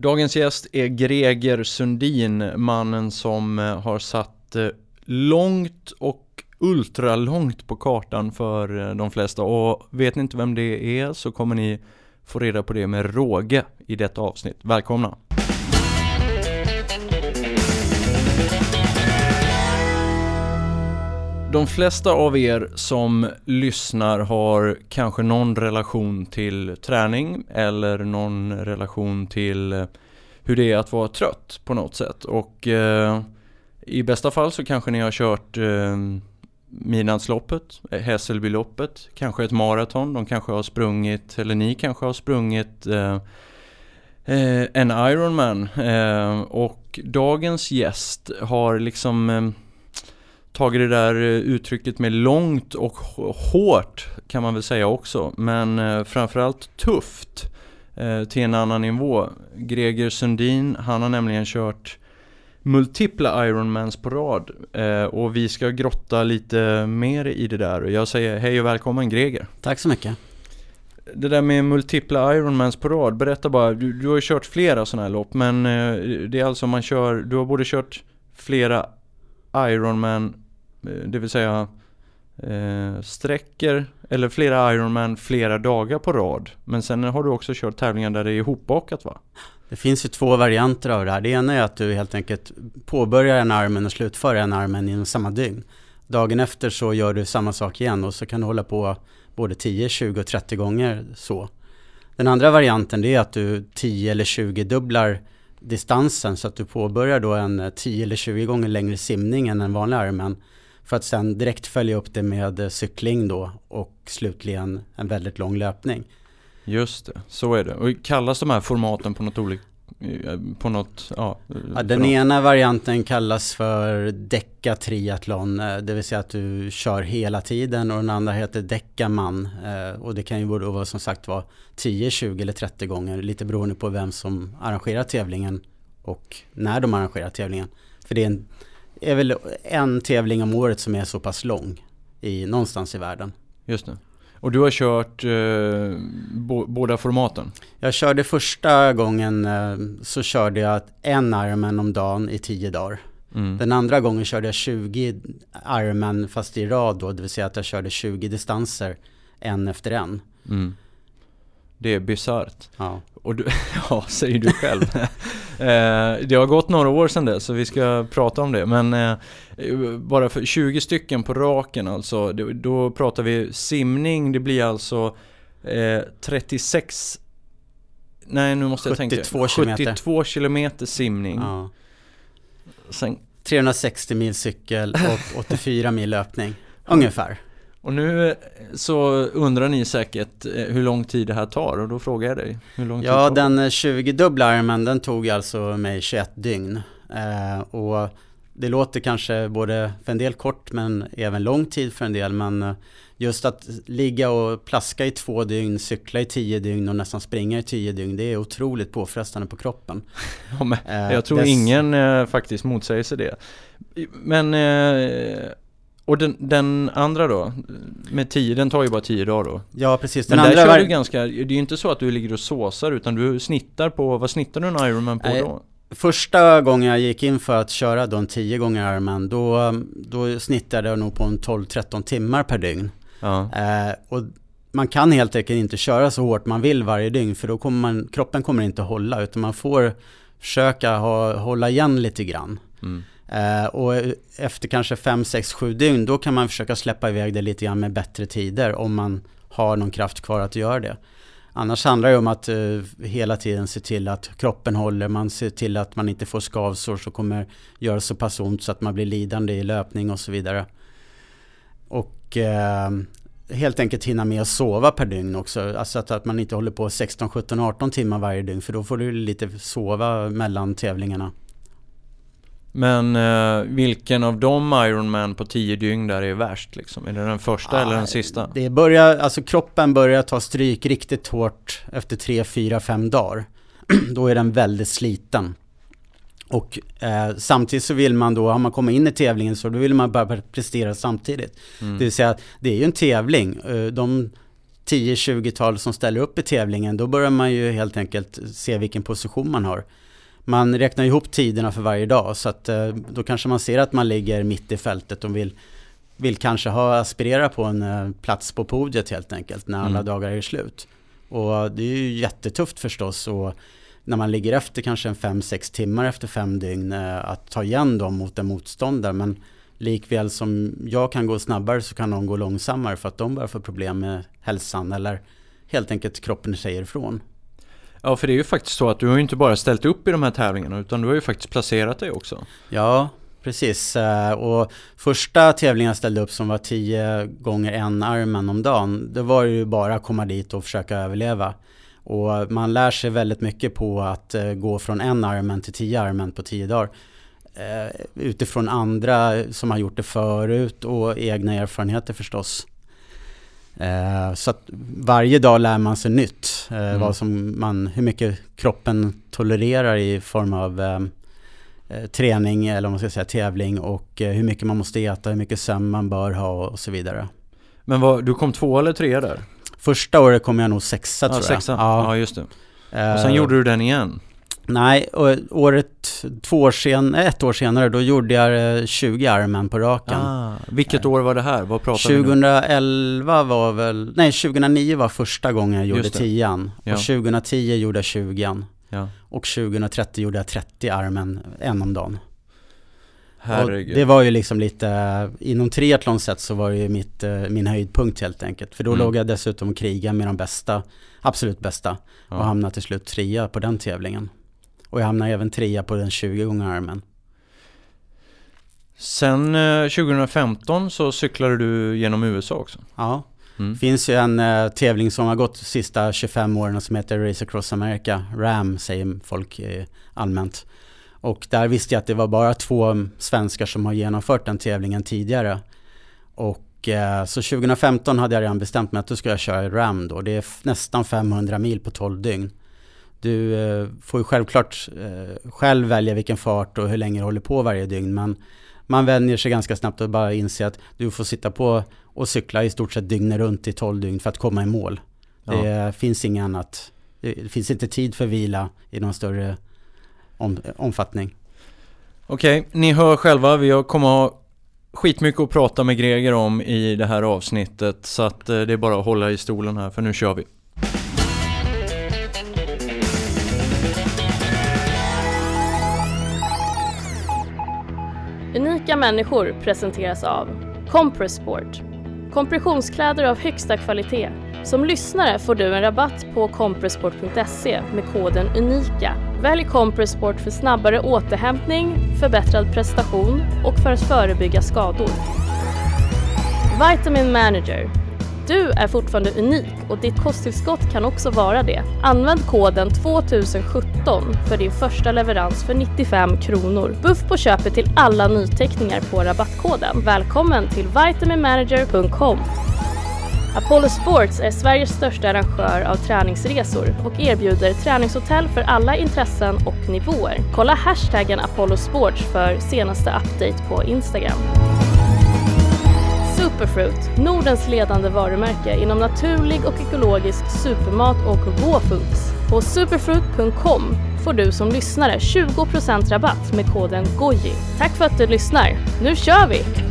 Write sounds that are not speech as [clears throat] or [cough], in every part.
Dagens gäst är Greger Sundin, mannen som eh, har satt eh, långt och ultralångt på kartan för eh, de flesta och vet ni inte vem det är så kommer ni få reda på det med råge i detta avsnitt. Välkomna! De flesta av er som lyssnar har kanske någon relation till träning eller någon relation till eh, hur det är att vara trött på något sätt. Och eh, i bästa fall så kanske ni har kört eh, Midnattsloppet, eh, Hässelbyloppet, kanske ett maraton. De kanske har sprungit, eller ni kanske har sprungit eh, eh en Ironman. Eh, och dagens gäst har liksom eh, tagit det där eh, uttrycket med långt och hårt kan man väl säga också. Men eh, framförallt tufft eh, till en annan nivå. Greger Sundin, han har nämligen kört multipla Ironmans på rad. och vi ska grotta lite mer i det där. Jag säger hej och välkommen Greger. Tack så mycket. Det där med multipla Ironmans på rad, berätta bara. Du, du har ju kört flera sådana här lopp men det är alltså man kör, du har både kört flera Ironman Eh, det vill säga eh, sträcker eller flera Ironman flera dagar på rad. Men sen har du också kört tävlingar där det är ihopbakat va? Det finns ju två varianter av det här. Det ena är att du helt enkelt påbörjar en armen och slutför en armen inom samma dygn. Dagen efter så gör du samma sak igen och så kan du hålla på både 10, 20 och 30 gånger så. Den andra varianten det är att du 10 eller 20 dubblar distansen så att du påbörjar då en eh, 10 eller 20 gånger längre simning än en vanlig armen för att sen direkt följa upp det med eh, cykling då och slutligen en väldigt lång löpning. Just det, så är det. Och kallas de här formaten på något olika eh, på något, ja, ja Den ena varianten kallas för Deca triathlon, det vill säga att du kör hela tiden och den andra heter Decaman och det kan ju både vara som sagt vara 10, 20 eller 30 gånger lite beroende på vem som arrangerar tävlingen och när de arrangerar tävlingen. För det är en är väl en tävling om året som är så pass lång i, någonstans i världen. Just det. Och du har kört eh, båda formaten? Jag körde första gången eh, så körde jag en Ironman om dagen i tio dagar. Mm. Den andra gången körde jag 20 Ironman fast i rad då, det vill säga att jag körde 20 distanser en efter en. Mm. Det är bisarrt. Ja. Och du, [laughs] ja, säger du själv. [laughs] eh, det har gått några år sedan det, så vi ska prata om det. Men eh, bara för 20 stycken på raken alltså, då, pratar vi simning, det blir alltså eh, 36 Nej nu måste jag 72 tänka. Kilometer. 72 kilometer simning. Ja. Sen, 360 mil cykel och 84 mil löpning. Ungefär. Och nu eh, så undrar ni säkert eh, hur lång tid det här tar och då frågar jag dig. Hur lång tid ja, den 20-dubbla eh, Ironman den tog alltså mig 21 dygn. Eh, och det låter kanske både för en del kort men även lång tid för en del. Men just att ligga och plaska i två dygn, cykla i tio dygn och nästan springa i tio dygn. Det är otroligt påfrestande på kroppen. [laughs] Ja, jag tror dess... ingen eh, faktiskt motsäger sig det. Men eh, och den, den, andra då? Med tio, den tar ju bara tio dagar då? Ja precis. Den Men andra där kör var... du ganska, det är ju inte så att du ligger och såsar utan du snittar på, vad snittar du en Ironman på Nej, då? Första gången jag gick in för att köra då en tio gånger Ironman då, då snittade jag nog på en 12-13 timmar per dygn. Ja. Eh, och man kan helt enkelt inte köra så hårt man vill varje dygn för då kommer man, kroppen kommer inte hålla utan man får försöka ha, hålla igen lite grann. Mm. Eh, och efter kanske 5, 6, 7 dygn då kan man försöka släppa iväg det lite grann med bättre tider om man har någon kraft kvar att göra det. Annars handlar det om att uh, hela tiden se till att kroppen håller, man ser till att man inte får skavsår som kommer göra så pass ont så att man blir lidande i löpning och så vidare. Och uh, helt enkelt hinna med att sova per dygn också. Alltså att, att man inte håller på 16, 17, 18 timmar varje dygn för då får du lite sova mellan tävlingarna. Men eh, vilken av de Ironman på 10 dygn där är värst liksom? Är det den första ah, eller den sista? Det börjar, alltså kroppen börjar ta stryk riktigt hårt efter 3, 4, 5 dagar. [clears throat] då är den väldigt sliten. Och eh, samtidigt så vill man då, har man kommit in i tävlingen så då vill man bara prestera samtidigt. Mm. Det vill säga, det är ju en tävling. Eh, de 10-20-tal som ställer upp i tävlingen, då börjar man ju helt enkelt se vilken position man har. Man räknar ihop tiderna för varje dag så att eh, då kanske man ser att man ligger mitt i fältet och vill, vill kanske ha aspirera på en eh, plats på podiet helt enkelt när alla mm. dagar är slut. Och det är ju jättetufft förstås och när man ligger efter kanske en 5-6 timmar efter fem dygn eh, att ta igen dem mot en motståndare. Men likväl som jag kan gå snabbare så kan de gå långsammare för att de börjar få problem med hälsan eller helt enkelt kroppen säger ifrån. Ja, för det är ju faktiskt så att du har ju inte bara ställt upp i de här tävlingarna utan du har ju faktiskt placerat dig också. Ja, precis. Eh, och första tävlingen jag ställde upp som var tio gånger en armen om dagen, det var ju bara att komma dit och försöka överleva. Och man lär sig väldigt mycket på att eh, gå från en armen till tio armen på tio dagar. Eh, utifrån andra som har gjort det förut och egna erfarenheter förstås. Eh, så att varje dag lär man sig nytt. Mm. vad som man, hur mycket kroppen tolererar i form av träning eller om man ska säga tävling och hur mycket man måste äta, hur mycket sömn man bör ha och så vidare. Men vad, du kom två eller tre där? Första året kom jag nog sexa ja, tror jag. Sexa. Ja. ja, just det. Och sen gjorde du den igen? Nej, året, två år sen, ett år senare, då gjorde jag 20 eh, armen på raken. Ah, vilket år var det här? Vad pratar 2011 var väl, nej 2009 var första gången jag gjorde 10 ja. Och 2010 gjorde jag 20 ja. Och 2030 gjorde jag 30 armen en om dagen. Herregud. Och det var ju liksom lite, inom triathlon sett så var det ju mitt, eh, min höjdpunkt helt enkelt. För då mm. låg jag dessutom och kriga med de bästa, absolut bästa. Ja. Och hamnade till slut trea på den tävlingen. Och jag hamnade även trea på den 20 gånger armen. Sen 2015 eh, så cyklade du genom USA också. Ja. Mm. finns ju en uh, tävling som har gått de sista 25 åren som heter Race Across America. RAM säger folk uh, allmänt. Och där visste jag att det var bara två svenskar som har genomfört den tävlingen tidigare. Och eh, så 2015 hade jag redan bestämt mig att då ska jag köra RAM då. Det är nästan 500 mil på 12 dygn. Du eh, får ju självklart eh, själv välja vilken fart och hur länge du håller på varje dygn. Men man vänjer sig ganska snabbt och bara inser att du får sitta på och cykla i stort sett dygnet runt i 12 dygn för att komma i mål. Ja. Det finns inget annat. Det finns inte tid för vila i någon större om, omfattning. Okej, okay, ni hör själva, vi kommer ha skitmycket att prata med Greger om i det här avsnittet så att eh, det är bara att hålla i stolen här för nu kör vi. Unika människor presenteras av Compressport Kompressionskläder av högsta kvalitet. Som lyssnare får du en rabatt på compressport.se med koden UNIKA Välj Compressport för snabbare återhämtning, förbättrad prestation och för att förebygga skador. Vitamin Manager. Du är fortfarande unik och ditt kosttillskott kan också vara det. Använd koden 2017 för din första leverans för 95 kronor. Buff på köpet till alla nyteckningar på rabattkoden. Välkommen till vitaminmanager.com. Apollo Sports är Sveriges största arrangör av träningsresor och erbjuder träningshotell för alla intressen och nivåer. Kolla hashtaggen Apollo Sports för senaste update på Instagram. Superfruit, Nordens ledande varumärke inom naturlig och ekologisk supermat och raw foods. På superfruit.com får du som lyssnare 20% rabatt med koden GOJI. Tack för att du lyssnar. Nu kör vi!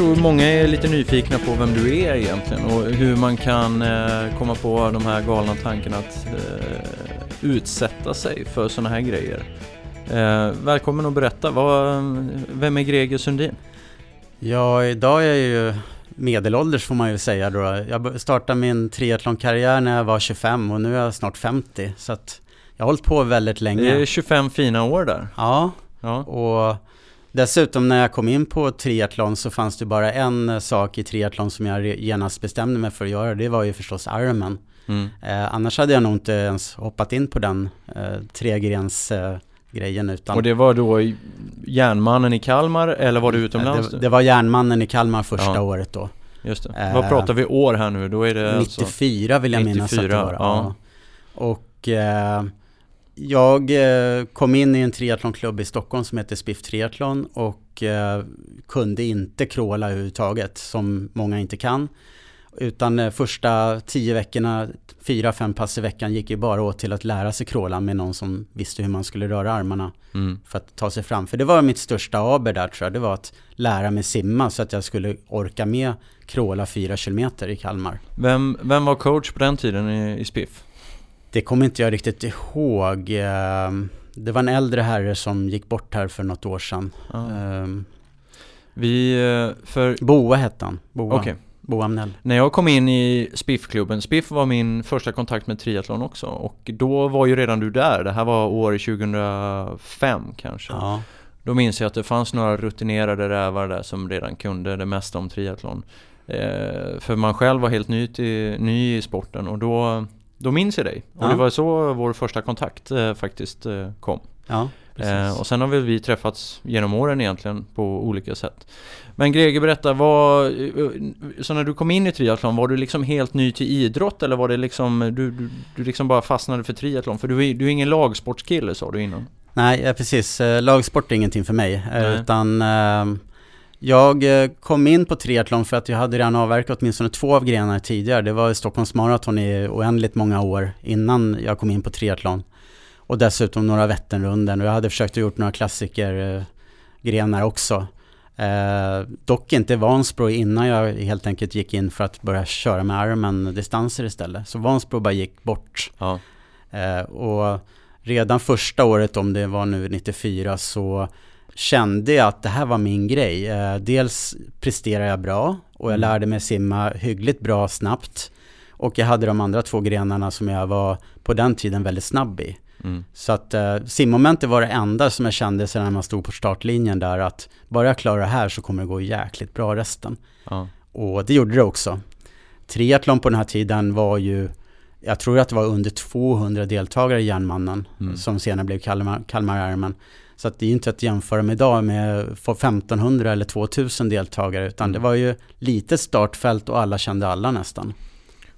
Tror många är lite nyfikna på vem du är egentligen och hur man kan eh, komma på de här galna tankarna att eh, utsätta sig för sådana här grejer. Eh, välkommen att berätta, vem är Greger Sundin? Ja, idag är jag ju medelålders får man ju säga då. Jag startade min triathlonkarriär när jag var 25 och nu är jag snart 50. Så att jag har hållit på väldigt länge. Det är 25 fina år där. Ja, ja. och Dessutom när jag kom in på triathlon så fanns det bara en sak i triathlon som jag genast bestämde mig för att göra. Det var ju förstås Ironman. Mm. Eh, annars hade jag nog inte ens hoppat in på den eh, tregrens eh, grejen utan Och det var då järnmannen i Kalmar eller var du utomlands? Det, det var järnmannen i Kalmar första ja. året då. Just det. Eh, Vad pratar vi år här nu? Då är det 94 alltså, vill jag 94, minnas att det var. Ja. Och eh, jag eh, kom in i en triathlonklubb i Stockholm som heter Spiff Triathlon och eh, kunde inte kråla överhuvudtaget som många inte kan. Utan eh, första tio veckorna, fyra, fem pass i veckan gick ju bara åt till att lära sig kråla med någon som visste hur man skulle röra armarna mm. för att ta sig fram. För det var mitt största aber där tror jag, det var att lära mig simma så att jag skulle orka med kråla fyra kilometer i Kalmar. Vem, vem var coach på den tiden i, i Spiff? Det kommer inte jag riktigt ihåg. Ehm, det var en äldre herre som gick bort här för något år sedan. Ah. Vi, eh, för... Boa hette han. Boa. Okay. Bo Amnell. När jag kom in i Spiff-klubben, Spiff var min första kontakt med triathlon också och då var ju redan du där, det här var år 2005 kanske. Ja. Då minns jag att det fanns några rutinerade rävar där som redan kunde det mesta om triathlon. Eh, för man själv var helt ny, till, ny i sporten och då, då minns jag dig. Och ja. det var så vår första kontakt eh, faktiskt eh, kom. Ja. Eh, och sen har väl vi träffats genom åren egentligen på olika sätt. Men Greger, berätta, vad, eh, så när du kom in i triathlon, var du liksom helt ny till idrott eller var det liksom, du, du, du liksom bara fastnade för triathlon? För du du är ingen lagsportskille sa du innan. Nej, precis. Eh, lagsport är ingenting för mig. Eh, Nej. Utan jag kom in på triathlon för att jag hade redan avverkat åtminstone två av grenarna tidigare. Det var Stockholms Marathon i oändligt många år innan jag kom in på triathlon. Och dessutom några Vätternrunden och jag hade försökt att gjort några klassikergrenar också. Eh, dock inte Vansbro innan jag helt enkelt gick in för att börja köra med armen distanser istället. Så Vansbro bara gick bort. Ja. Eh, och redan första året, om det var nu 94, så kände jag att det här var min grej. Eh, dels presterade jag bra och jag mm. lärde mig simma hyggligt bra snabbt. Och jag hade de andra två grenarna som jag var på den tiden väldigt snabb i. Mm. Så att eh, simmomentet var det enda som jag kände sedan när man stod på startlinjen där att bara jag klarar det här så kommer det gå jäkligt bra resten. Ja. Och det gjorde det också. Triathlon på den här tiden var ju, jag tror att det var under 200 deltagare i Järnmannen mm. som senare blev Kalmar, Kalmar Ironman. Så att det är inte att jämföra med idag med 1500 eller 2000 deltagare utan mm. det var ju lite startfält och alla kände alla nästan.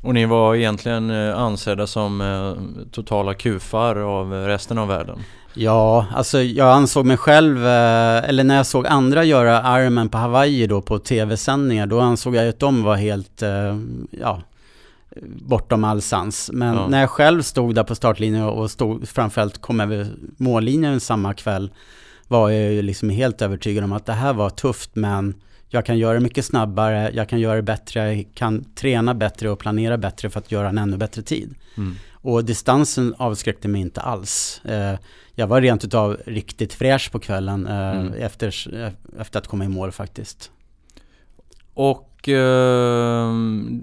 Och ni var egentligen eh, ansedda som eh, totala kufar av resten av världen? Ja, alltså jag ansåg mig själv, eh, eller när jag såg andra göra armen på Hawaii då på tv-sändningar, då ansåg jag att de var helt, ja, bortom all sans. Men ja. när jag själv stod där på startlinjen och stod, framförallt kom över mållinjen samma kväll, var jag ju liksom helt övertygad om att det här var tufft men jag kan göra det mycket snabbare, jag kan göra det bättre, jag kan träna bättre och planera bättre för att göra en ännu bättre tid. Mm. Och distansen avskräckte mig inte alls. Eh, jag var rent utav riktigt fräsch på kvällen eh, mm. efter, efter att komma i mål faktiskt. Och eh,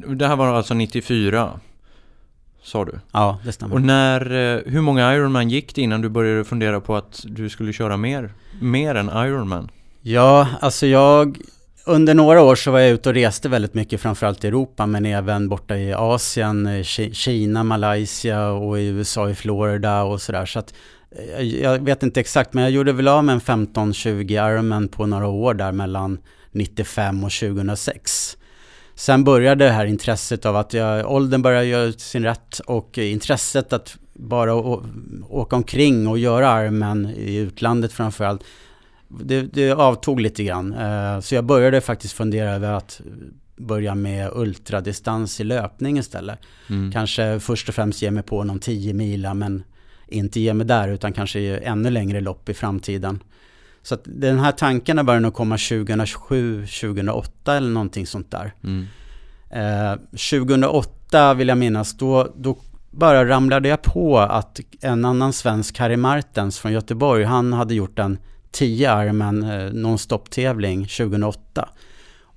det här var alltså 94? Sa du? Ja, det stämmer. Och när, eh, hur många Ironman gick det innan du började fundera på att du skulle köra mer? Mer än Ironman? Ja, alltså jag under några år så var jag ute och reste väldigt mycket, framförallt i Europa, men även borta i Asien, Kina, Malaysia och i USA, i Florida och sådär. Så att eh, jag vet inte exakt, men jag gjorde väl av med en 15-20 armen på några år där mellan 95 och 2006. Sen började det här intresset av att jag, åldern började göra sin rätt och intresset att bara åka omkring och göra armen i utlandet framförallt det, det avtog lite grann. Eh, så jag började faktiskt fundera över att börja med ultradistans i löpning istället. Mm. Kanske först och främst ge mig på någon 10 mila men inte ge mig där utan kanske ännu längre lopp i framtiden. Så att den här tankarna började nog komma 2007, 2008 eller någonting sånt där. Mm. Eh, 2008 vill jag minnas, då, då bara ramlade jag på att en annan svensk, Harry Martens från Göteborg, han hade gjort en 10 armen eh, non-stop-tävling 2008.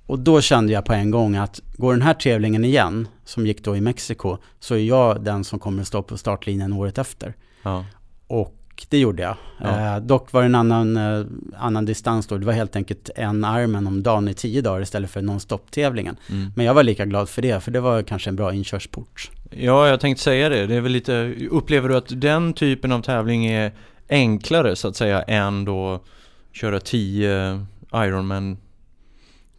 Och då kände jag på en gång att går den här tävlingen igen, som gick då i Mexiko, så är jag den som kommer att stå på startlinjen året efter. Ja. Och det gjorde jag. Ja. Eh, dock var det en annan, eh, annan distans då. Det var helt enkelt en armen om dagen i tio dagar istället för non-stop-tävlingen. Mm. Men jag var lika glad för det, för det var kanske en bra inkörsport. Ja, jag tänkte säga det. Det är väl lite, upplever du att den typen av tävling är enklare så att säga än då köra tio Ironman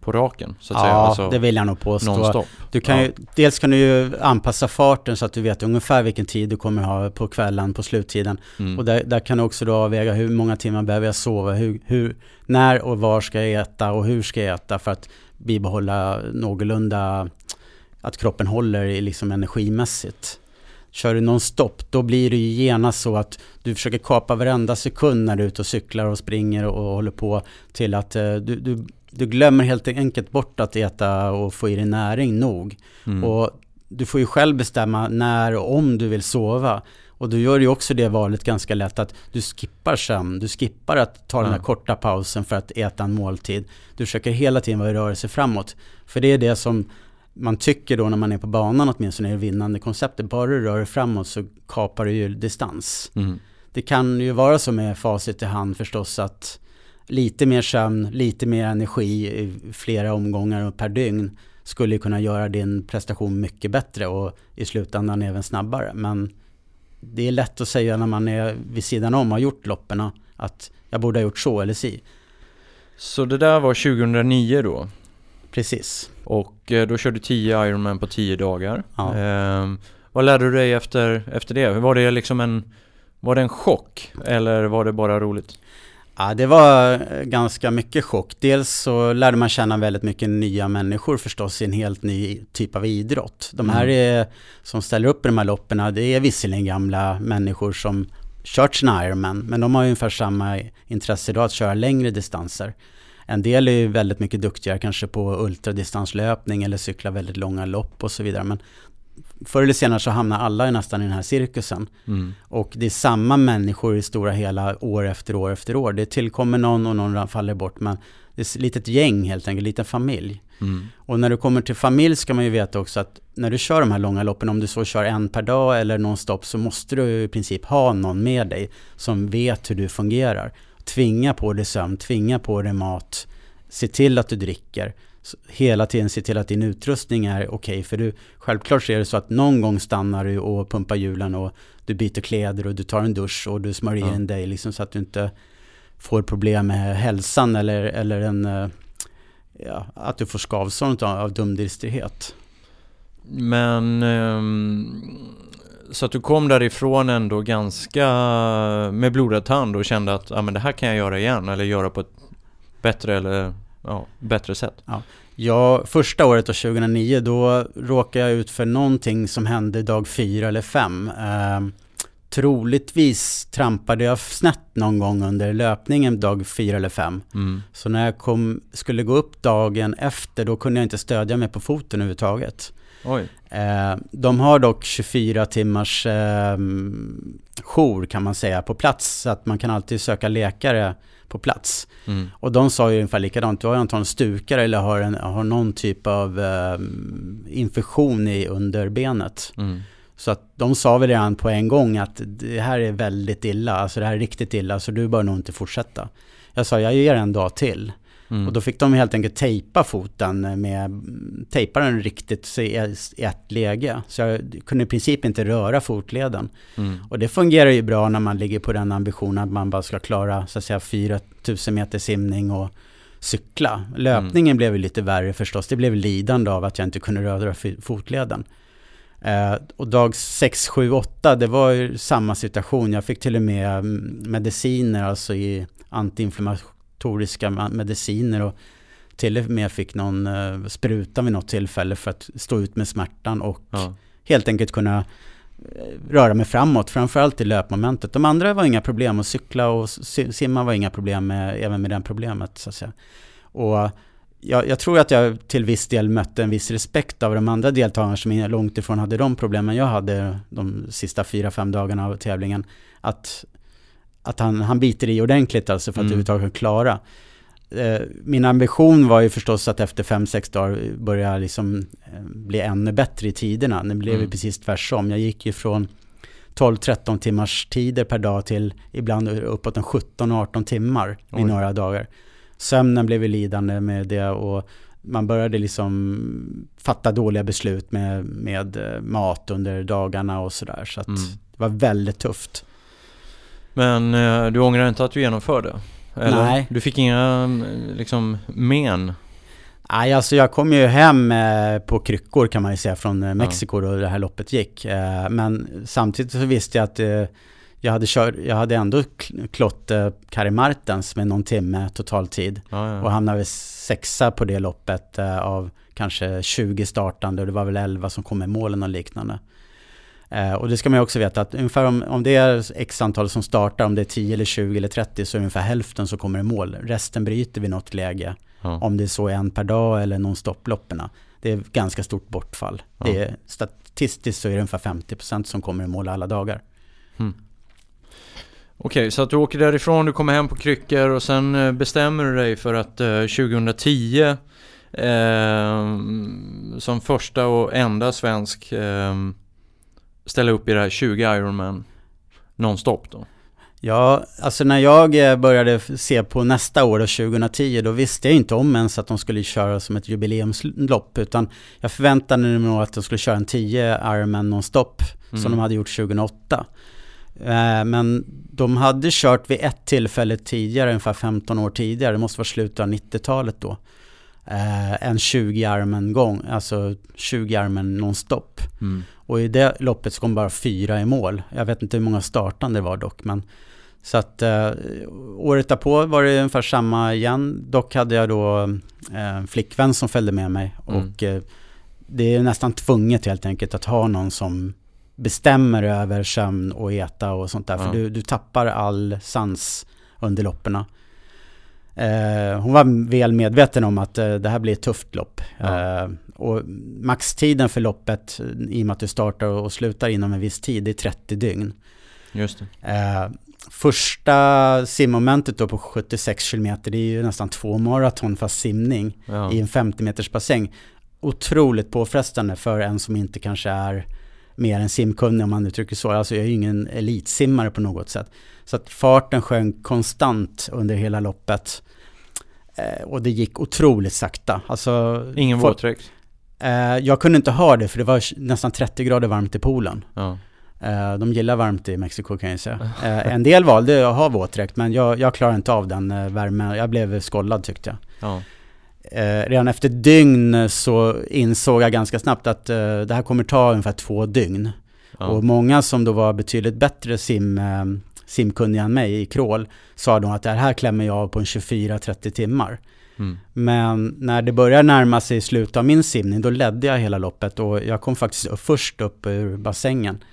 på raken så att ja, säga? Ja, alltså, det vill jag nog påstå. Du kan ju, dels kan du ju anpassa farten så att du vet ungefär vilken tid du kommer ha på kvällen, på sluttiden. Mm. Och där, där, kan du också då avväga hur många timmar behöver jag sova, hur, hur, när och var ska jag äta och hur ska jag äta för att bibehålla någorlunda att kroppen håller liksom energimässigt. Kör du nonstop, då blir det ju genast så att du försöker kapa varenda sekund när du är ute och cyklar och springer och, och håller på till att eh, du, du du glömmer helt enkelt bort att äta och få i dig näring nog. Mm. Och du får ju själv bestämma när och om du vill sova. Och du gör ju också det valet ganska lätt att du skippar sömn, du skippar att ta den här korta pausen för att äta en måltid. Du försöker hela tiden vara i rörelse framåt. För det är det som man tycker då när man är på banan åtminstone är det vinnande konceptet. Bara du rör dig framåt så kapar du ju distans. Mm. Det kan ju vara så med facit i hand förstås att lite mer sömn, lite mer energi i flera omgångar per dygn skulle kunna göra din prestation mycket bättre och i slutändan även snabbare. Men det är lätt att säga när man är vid sidan om och har gjort loppen att jag borde ha gjort så eller si. Så det där var 2009 då? Precis. Och eh, då körde du 10 Ironman på 10 dagar. Ja. Eh, vad lärde du dig efter, efter det? Var det liksom en, var det en chock eller var det bara roligt? Ja, det var ganska mycket chock. Dels så lärde man känna väldigt mycket nya människor förstås i en helt ny typ av idrott. De här mm. är, som ställer upp i de här loppen, det är visserligen gamla människor som kört sina Ironman, men de har ungefär samma intresse idag att köra längre distanser. En del är ju väldigt mycket duktigare kanske på ultradistanslöpning eller cykla väldigt långa lopp och så vidare. Men förr eller senare så hamnar alla nästan i den här cirkusen. Mm. Och det är samma människor i stora hela år efter år efter år. Det tillkommer någon och någon faller bort. Men det är ett litet gäng helt enkelt, en liten familj. Mm. Och när du kommer till familj ska man ju veta också att när du kör de här långa loppen, om du så kör en per dag eller nonstop, så måste du i princip ha någon med dig som vet hur du fungerar. Tvinga på dig sömn, tvinga på dig mat, se till att du dricker hela tiden se till att din utrustning är okej. Okay, för du, självklart är det så att någon gång stannar du och pumpar hjulen och du byter kläder och du tar en dusch och du smörjer ja. in dig liksom så att du inte får problem med hälsan eller, eller en, eh, ja, att du får skavsår av, dumdristighet. Men um, så att du kom därifrån ändå ganska med blodad tand och kände att ah, men det här kan jag göra igen eller göra på ett bättre eller ja, bättre sätt. Ja. ja, första året, då, 2009, då råkade jag ut för någonting som hände dag fyra eller fem. Eh, troligtvis trampade jag snett någon gång under löpningen dag fyra eller fem. Mm. Så när jag kom, skulle gå upp dagen efter, då kunde jag inte stödja mig på foten överhuvudtaget. Oj. Eh, de har dock 24 timmars eh, jour kan man säga på plats, så att man kan alltid söka läkare på plats. Mm. Och de sa ju ungefär likadant, du har antagligen stukar eller har, en, har någon typ av eh, infektion i underbenet. Mm. Så att de sa väl redan på en gång att det här är väldigt illa, alltså det här är riktigt illa, så du bör nog inte fortsätta. Jag sa, jag ger en dag till. Mm. Och då fick de helt enkelt tejpa foten med, tejpa den riktigt i ett läge. Så jag kunde i princip inte röra fotleden. Mm. Och det fungerar ju bra när man ligger på den ambitionen att man bara ska klara så att säga 4000 meter simning och cykla. Löpningen mm. blev ju lite värre förstås. Det blev lidande av att jag inte kunde röra fotleden. Eh, och dag 6, 7, 8, det var ju samma situation. Jag fick till och med mediciner, alltså i antiinflammation inflammatoriska mediciner och till och med fick någon uh, spruta vid något tillfälle för att stå ut med smärtan och ja. helt enkelt kunna uh, röra mig framåt, framförallt i löpmomentet. De andra var inga problem att cykla och simma var inga problem med, även med det problemet så att säga. Och jag, jag, tror att jag till viss del mötte en viss respekt av de andra deltagarna som långt ifrån hade de problemen jag hade de sista fyra, fem dagarna av tävlingen. Att att han, han biter i ordentligt alltså för att mm. överhuvudtaget klara. Eh, min ambition var ju förstås att efter fem sex dagar börja liksom eh, bli ännu bättre i tiderna. Det blev mm. precis tvärtom. Jag gick ju från 12-13 timmars tider per dag till ibland uppåt en 17-18 timmar i Oj. några dagar. Sömnen blev lidande med det och man började liksom fatta dåliga beslut med, med eh, mat under dagarna och sådär. Så att mm. det var väldigt tufft. Men eh, du ångrar inte att du genomförde? Eller? Nej. Du fick inga liksom men? Nej, alltså jag kom ju hem eh, på kryckor kan man ju säga från eh, Mexiko då det här loppet gick. Eh, men samtidigt så visste jag att jag hade, kört, jag hade ändå klott Kari Martens med någon timme totaltid. Ja, ja. Och hamnade sexa på det loppet av kanske 20 startande och det var väl 11 som kom i målen och liknande. Och det ska man också veta att ungefär om, om det är x antal som startar, om det är 10 eller 20 eller 30 så är det ungefär hälften som kommer i mål. Resten bryter vid något läge. Ja. Om det är så en per dag eller någon stopploppen. Det är ganska stort bortfall. Ja. Det är, statistiskt så är det ungefär 50% som kommer i mål alla dagar. Mm. Okej, okay, så att du åker därifrån, du kommer hem på kryckor och sen eh, bestämmer du dig för att eh, 2010 eh, som första och enda svensk eh, ställa upp i det här 20 Ironman nonstop då? Ja, alltså när jag eh, började se på nästa år, då, 2010, då visste jag inte om ens att de skulle köra som ett jubileumslopp. Utan jag förväntade mig nog att de skulle köra en 10 Ironman nonstop, mm. som de hade gjort 2008. Eh, men de hade kört vid ett tillfälle tidigare, ungefär 15 år tidigare, det måste vara slutet av 90-talet då. Eh, en 20 armen gång, alltså 20 armen nonstop. Mm. Och i det loppet så kom bara fyra i mål. Jag vet inte hur många startande det var dock, men så att eh, året därpå var det ungefär samma igen. Dock hade jag då eh, en flickvän som följde med mig. Mm. Och eh, det är nästan tvunget helt enkelt att ha någon som bestämmer över sömn och äta och sånt där. Ja. För du, du tappar all sans under lopperna. Eh, hon var väl medveten om att eh, det här blir ett tufft lopp. Ja. Eh, och maxtiden för loppet, i och med att du startar och slutar inom en viss tid, det är 30 dygn. Just. Eh, första simmomentet då på 76 km, det är ju nästan två maraton fast simning ja. i en 50 meters bassäng. Otroligt påfrestande för en som inte kanske är mer än simkunnig om man uttrycker så. Alltså jag är ju ingen elitsimmare på något sätt. Så att farten sjönk konstant under hela loppet. Eh, och det gick otroligt sakta. Alltså, Ingen våtdräkt? Eh, jag kunde inte ha det för det var nästan 30 grader varmt i poolen. Ja. Eh, de gillar varmt i Mexiko kan jag säga. [laughs] Eh, en del valde att ha våtdräkt men jag, jag klarade inte av den eh, värmen. Jag blev skållad tyckte jag. Ja. redan efter dygn så insåg jag ganska snabbt att det här kommer ta ungefär två dygn. Ja. Och många som då var betydligt bättre sim, simkunniga än mig i crawl sa då att det här klämmer jag av på en 24-30 timmar. Mm. Men när det började närma sig slutet av min simning då ledde jag hela loppet och jag kom faktiskt först upp ur bassängen.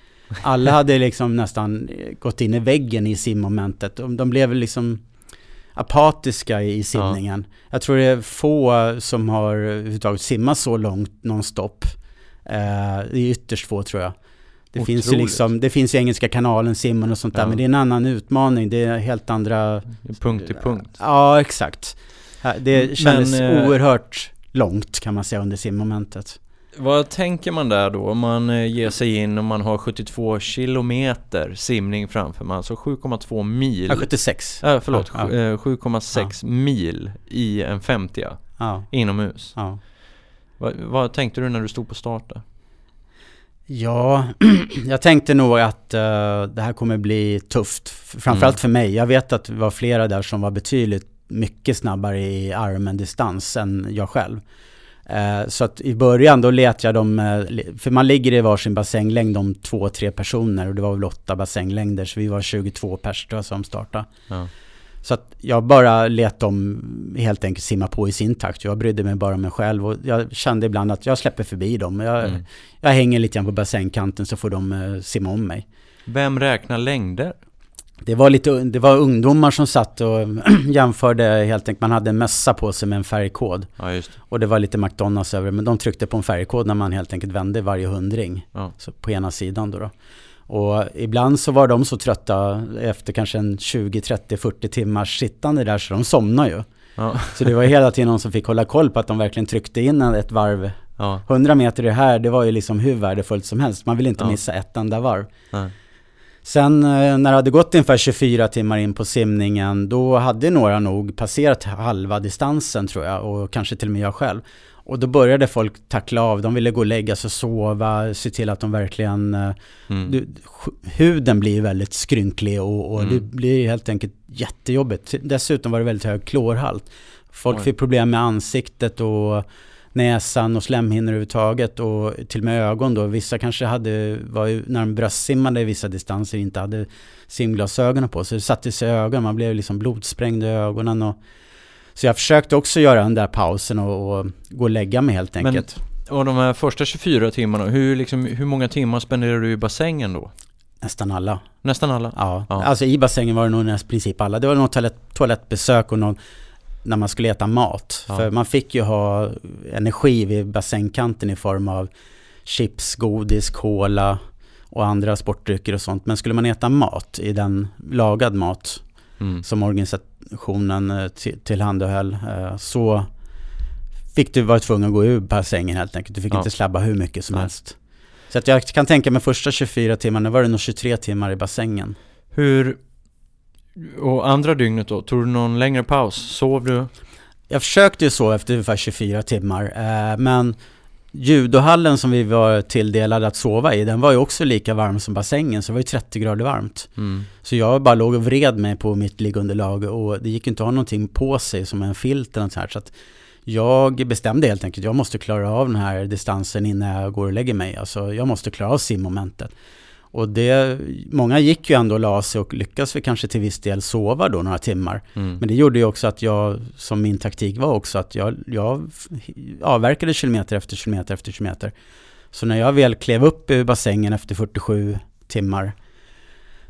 Alla [laughs] hade liksom nästan gått in i väggen i simmomentet. De blev liksom apatiska i simningen. Ja. Jag tror det är få som har överhuvudtaget simmat så långt nonstop. Eh, det är ytterst få tror jag. Det finns ju liksom, det finns ju Engelska kanalen, simmen och sånt där, men det är en annan utmaning. Det är helt andra... Punkt till punkt. Ja, exakt. Det kändes men, eh, oerhört långt kan man säga under simmomentet. Vad tänker man där då om man eh, ger sig in och man har 72 kilometer simning framför man, alltså 7,2 mil? Ja, 76. Äh, förlåt, ja, ja. 7,6 ja. mil i en 50 ja. inomhus. Vad, vad tänkte du när du stod på start där? Ja, [clears throat] jag tänkte nog att uh, det här kommer bli tufft. Framförallt mm. för mig. Jag vet att det var flera där som var betydligt mycket snabbare i armen distans än jag själv. Uh, så att i början då let jag dem, uh, för man ligger i varsin bassänglängd om två, tre personer och det var väl åtta bassänglängder så vi var 22 pers som startade. Ja. Så att jag bara lät dem helt enkelt simma på i sin takt. Jag brydde mig bara om mig själv och jag kände ibland att jag släpper förbi dem. Jag, mm. jag hänger lite grann på bassängkanten så får de uh, simma om mig. Vem räknar längder? Det var, lite, det var ungdomar som satt och [clears throat] jämförde helt enkelt. Man hade en mössa på sig med en färgkod. Ja, och det var lite McDonalds över Men de tryckte på en färgkod när man helt enkelt vände varje hundring. Ja. Så på ena sidan då. då. Och ibland så var de så trötta efter kanske en 20, 30, 40 timmars sittande där så de somnade ju. Ja. Så det var hela tiden någon som fick hålla koll på att de verkligen tryckte in ett varv. Ja. 100 meter i det här, det var ju liksom hur värdefullt som helst. Man vill inte ja. missa ett enda varv. Sen eh, när det hade gått ungefär 24 timmar in på simningen, då hade några nog passerat halva distansen tror jag, och kanske till och med jag själv. Och då började folk tackla av, de ville gå och lägga sig och sova, se till att de verkligen... Eh, mm. Du, huden blir väldigt skrynklig och, och mm. det blir helt enkelt jättejobbigt. Dessutom var det väldigt hög klorhalt. Folk Oj. fick problem med ansiktet och näsan och slemhinnor överhuvudtaget och till och med ögon då. Vissa kanske hade, var när de bröstsimmade i vissa distanser, inte hade simglasögonen på sig. Det satte sig i ögonen, man blev liksom blodsprängd i ögonen. Och, så jag försökte också göra den där pausen och, och gå och lägga mig helt enkelt. Men, och de här första 24 timmarna, hur, liksom, hur många timmar spenderade du i bassängen då? Nästan alla. Nästan alla? Ja. ja. Alltså i bassängen var det nog nästan princip alla. Det var något toalett, toalettbesök och någon när man skulle äta mat. Ja. För man fick ju ha energi vid bassängkanten i form av chips, godis, cola och andra sportdrycker och sånt. Men skulle man äta mat i den lagad mat mm. som organisationen eh, tillhandahöll eh, så fick du vara tvungen att gå ur bassängen helt enkelt. Du fick ja. inte slabba hur mycket som Nej. helst. Så att jag kan tänka mig första 24 timmarna var det nog 23 timmar i bassängen. Hur och andra dygnet då? Tog du någon längre paus? Sov du? Jag försökte ju sova efter ungefär 24 timmar. Eh, men judohallen som vi var tilldelade att sova i, den var ju också lika varm som bassängen. Så det var ju 30 grader varmt. Mm. Så jag bara låg och vred mig på mitt liggunderlag och det gick inte att ha någonting på sig som en filt eller något här. Så att jag bestämde helt enkelt, jag måste klara av den här distansen innan jag går och lägger mig. Alltså jag måste klara av simmomentet. Och det, många gick ju ändå och la sig och lyckades väl kanske till viss del sova då några timmar. Mm. Men det gjorde ju också att jag, som min taktik var också, att jag, jag avverkade kilometer efter kilometer efter kilometer. Så när jag väl klev upp ur bassängen efter 47 timmar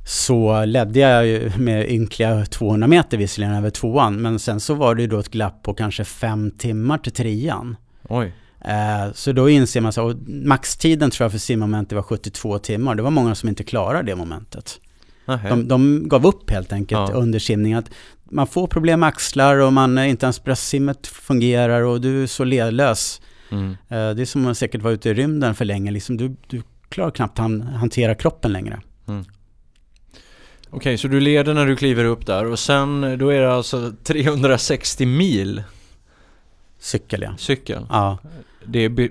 så ledde jag ju med ynkliga 200 meter visserligen över tvåan. Men sen så var det ju då ett glapp på kanske fem timmar till trean. Oj. Eh, så då inser man så, och maxtiden tror jag för simmomentet var 72 timmar. Det var många som inte klarade det momentet. De, de, gav upp helt enkelt ja. under simningen. Att man får problem med axlar och man inte ens bröstsimmet fungerar och du är så ledlös. Mm. Eh, det är som att säkert vara ute i rymden för länge. Liksom du, du klarar knappt han, hantera kroppen längre. Mm. Okej, okay, så du leder när du kliver upp där och sen då är det alltså 360 mil? Cykel ja. Cykel? Ja. Det är,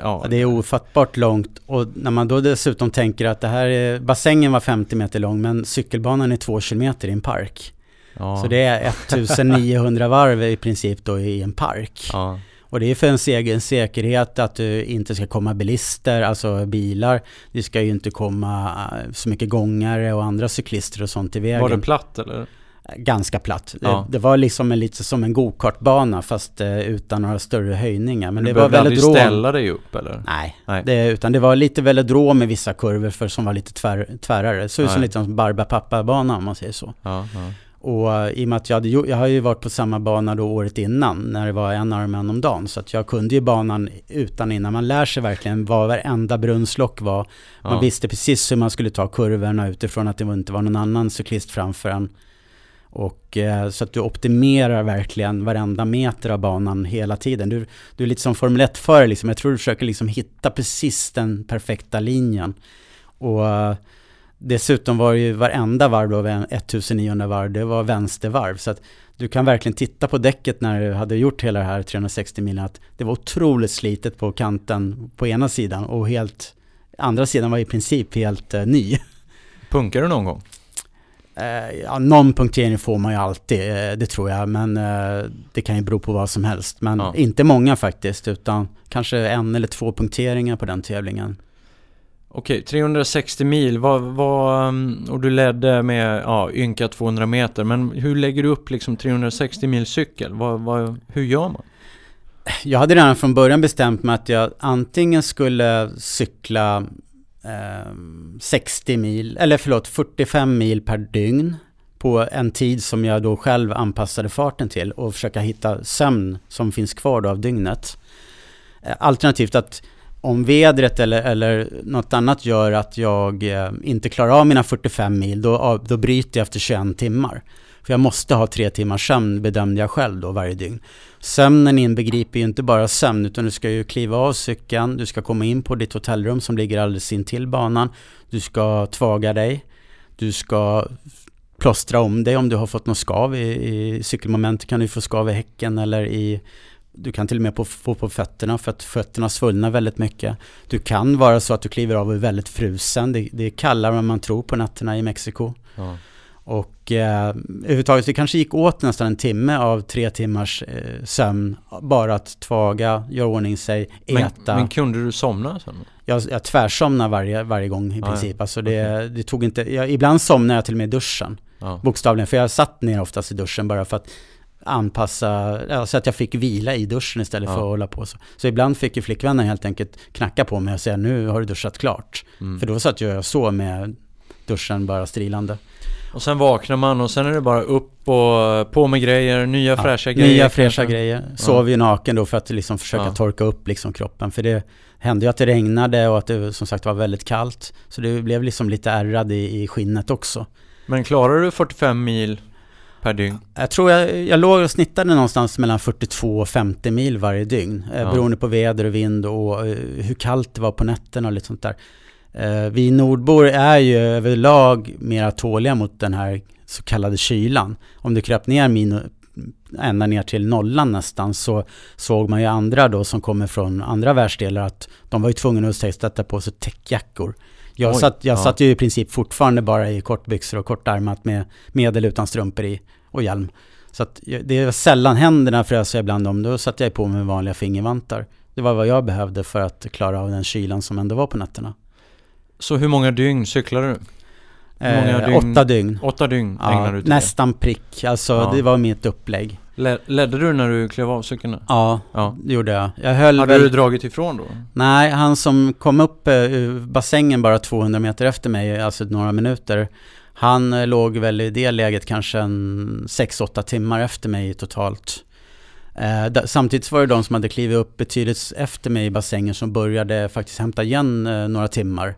ja. det är ofattbart långt och när man då dessutom tänker att det här är, bassängen var 50 meter lång men cykelbanan är 2 kilometer i en park. Ja. Så det är 1900 [laughs] varv i princip då i en park. Ja. Och det är för ens egen säkerhet att du inte ska komma bilister, alltså bilar. Det ska ju inte komma eh, så mycket gångare och andra cyklister och sånt i vägen. Var det platt eller? Ganska platt. Ja. Det, var liksom en, lite som en gokartbana fast eh, utan några större höjningar. Men du det var väldigt rå. ställa dig upp eller? Nej, Nej. Det, utan det var lite velodrom med vissa kurvor för som var lite tvär, tvärare. Det såg ut som lite som Barbapapa-bana om man säger så. Ja, ja. Och uh, i och med att jag hade jag har ju varit på samma bana då året innan när det var en Ironman om dagen. Så att jag kunde ju banan utan innan. Man lär sig verkligen vad varenda brunnslock var. Man ja. visste precis hur man skulle ta kurvorna utifrån att det inte var någon annan cyklist framför en. Och, eh, så att du optimerar verkligen varenda meter av banan hela tiden. Du, du är lite som Formel 1-förare, liksom. jag tror du försöker liksom hitta precis den perfekta linjen. Och eh, dessutom var ju varenda varv då, 1900 varv, det var vänstervarv. Så att du kan verkligen titta på däcket när du hade gjort hela det här 360 milen, att det var otroligt slitet på kanten på ena sidan och helt, andra sidan var i princip helt eh, ny. Punkar du någon gång? Eh, ja, någon punktering får man ju alltid, eh, det tror jag. Men eh, det kan ju bero på vad som helst. Men ja. inte många faktiskt, utan kanske en eller två punkteringar på den tävlingen. Okej, 360 mil vad, vad, mm, och du ledde med ja, ynka 200 meter. Men hur lägger du upp liksom 360 mil cykel? Vad, vad, hur gör man? Jag hade redan från början bestämt mig att jag antingen skulle cykla Ehm, 60 mil, eller förlåt 45 mil per dygn på en tid som jag då själv anpassade farten till och försöka hitta sömn som finns kvar då av dygnet. Eh, alternativt att om vädret eller, eller något annat gör att jag eh, inte klarar av mina 45 mil, då, då bryter jag efter 21 timmar. För jag måste ha tre timmars sömn bedömde jag själv då varje dygn. Sömnen inbegriper ju inte bara sömn utan du ska ju kliva av cykeln, du ska komma in på ditt hotellrum som ligger alldeles intill banan. Du ska tvaga dig, Du ska plåstra om dig om du har fått något skav i, i cykelmomentet kan du få skav i häcken eller i du kan till och med få på fötterna för att fötterna svullnar väldigt mycket. Du kan vara så att du kliver av och är väldigt frusen. Det, det är kallare än man tror på nätterna i Mexiko. Ja. Och eh, överhuvudtaget, det kanske gick åt nästan en timme av tre timmars eh, sömn. Bara att tvaga, göra ordning sig, äta. Men, men kunde du somna sen? Jag, jag tvärsomnade varje, varje gång i princip. Ja, Alltså det, okay. det tog inte, jag, ibland somnade jag till och med i duschen. Ja. Bokstavligen, för jag satt ner oftast i duschen bara för att anpassa, så att jag fick vila i duschen istället ja. för att hålla på så. Så ibland fick ju flickvännen helt enkelt knacka på mig och säga nu har du duschat klart. Mm. För då satt jag så med duschen bara strilande. Och sen vaknar man och sen är det bara upp och på med grejer, nya ja, fräscha grejer. Nya fräscha grejer. Sov ju naken då för att liksom försöka ja. torka upp liksom kroppen. För det hände ju att det regnade och att det som sagt var väldigt kallt. Så det blev liksom lite ärrad i, i skinnet också. Men klarar du 45 mil per dygn? Jag tror jag, jag låg och snittade någonstans mellan 42 och 50 mil varje dygn. Eh, ja. Beroende på väder och vind och eh, hur kallt det var på nätterna och lite sånt där. Eh, vi nordbor är ju överlag mera tåliga mot den här så kallade kylan. Om du kröp ner min, ända ner till nollan nästan så såg man ju andra då som kommer från andra världsdelar att de var ju tvungna att sätta på sig täckjackor. Jag, Oj, satt, jag ja. satt ju i princip fortfarande bara i kortbyxor och kortarmat med medel utan strumpor i och hjälm. Så att det är sällan händerna frös jag ibland om. Då satte jag på mig vanliga fingervantar. Det var vad jag behövde för att klara av den kylan som ändå var på nätterna. Så hur många dygn cyklade du? Eh, dygn? Åtta dygn. Åtta dygn ja, ägnade du till Nästan prick. Alltså ja. det var mitt upplägg. ledde du när du klev av cykeln? Ja, ja, det gjorde jag. jag höll Hade väl... du dragit ifrån då? Nej, han som kom upp ur bassängen bara 200 meter efter mig, alltså några minuter. Han eh, låg väl i det läget kanske en 6-8 timmar efter mig totalt. Eh, samtidigt var det de som hade klivit upp betydligt efter mig i bassängen som började faktiskt hämta igen eh, några timmar.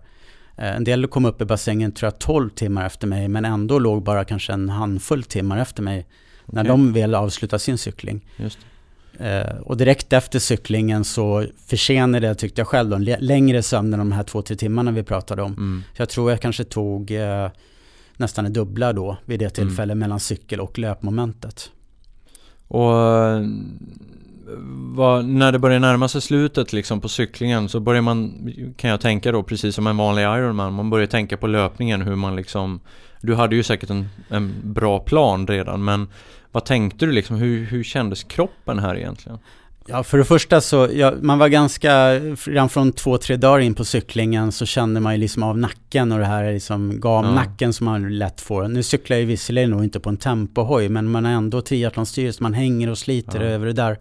Eh, en del kom upp i bassängen tror jag 12 timmar efter mig men ändå låg bara kanske en handfull timmar efter mig. Okay. När de väl avslutade sin cykling. Eh, och direkt efter cyklingen så försenade jag, tyckte jag själv, då, längre sömn än de här två, tre timmarna vi pratade om. Mm. Så jag tror jag kanske tog eh, nästan det dubbla då vid det tillfället mm. mellan cykel och löpmomentet. Och vad, när det börjar närma sig slutet liksom på cyklingen så börjar man, kan jag tänka då, precis som en vanlig Ironman, man börjar tänka på löpningen, hur man liksom Du hade ju säkert en, en bra plan redan, men vad tänkte du liksom? Hur, hur kändes kroppen här egentligen? Ja, för det första så, ja, man var ganska, redan från två, tre dagar in på cyklingen så kände man ju liksom av nacken och det här liksom gamnacken ja. som man lätt får. Nu cyklar jag visserligen nog inte på en tempohoj, men man har ändå triathlonstyrelse, man hänger och sliter ja. över det där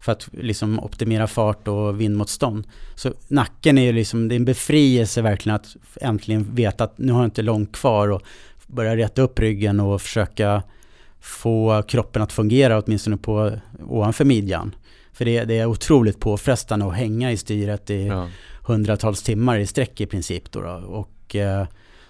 för att liksom optimera fart och vindmotstånd. Så nacken är ju liksom, det är en befrielse verkligen att äntligen veta att nu har jag inte långt kvar och börja rätta upp ryggen och försöka få kroppen att fungera åtminstone på ovanför midjan. För det, det är otroligt påfrestande att hänga i styret i ja. hundratals timmar i sträck i princip. Då, då. Och eh,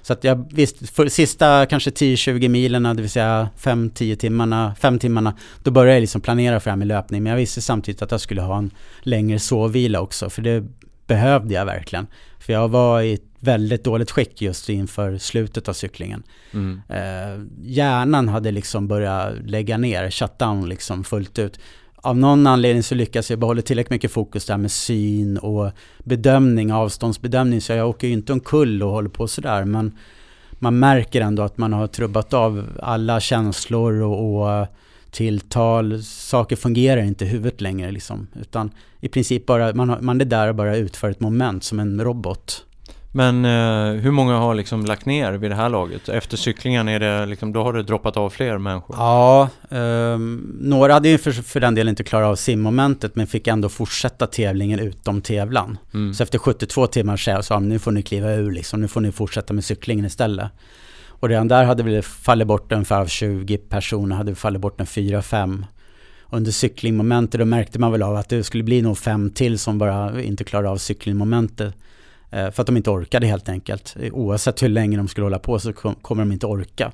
så att jag visst, för sista kanske 10-20 milen, det vill säga 5-10 timmarna, 5 timmarna, då började jag liksom planera för det här med löpning. Men jag visste samtidigt att jag skulle ha en längre sovvila också, för det behövde jag verkligen. För jag var i ett väldigt dåligt skick just inför slutet av cyklingen. Mm. Eh, hjärnan hade liksom börjat lägga ner, shutdown liksom fullt ut av någon anledning så lyckas jag behålla tillräckligt mycket fokus där med syn och bedömning, avståndsbedömning. Så jag åker ju inte omkull och håller på sådär. Men man märker ändå att man har trubbat av alla känslor och, och tilltal. Saker fungerar inte i huvudet längre liksom. Utan i princip bara, man, man är där och bara utför ett moment som en robot. Men eh, hur många har liksom lagt ner vid det här laget? Efter cyklingen är det liksom, då har det droppat av fler människor? Ja, eh, några hade ju för, för den delen inte klarat av simmomentet men fick ändå fortsätta tävlingen utom tävlan. Mm. Så efter 72 timmar sa de, nu får ni kliva ur liksom, nu får ni fortsätta med cyklingen istället. Och redan där hade vi fallit bort ungefär av 20 personer, hade vi fallit bort en 4-5 under cyklingmomentet, då märkte man väl av att det skulle bli nog fem till som bara inte klarade av cyklingmomentet. Eh, för att de inte orkade helt enkelt. Oavsett hur länge de skulle hålla på så kommer de inte orka.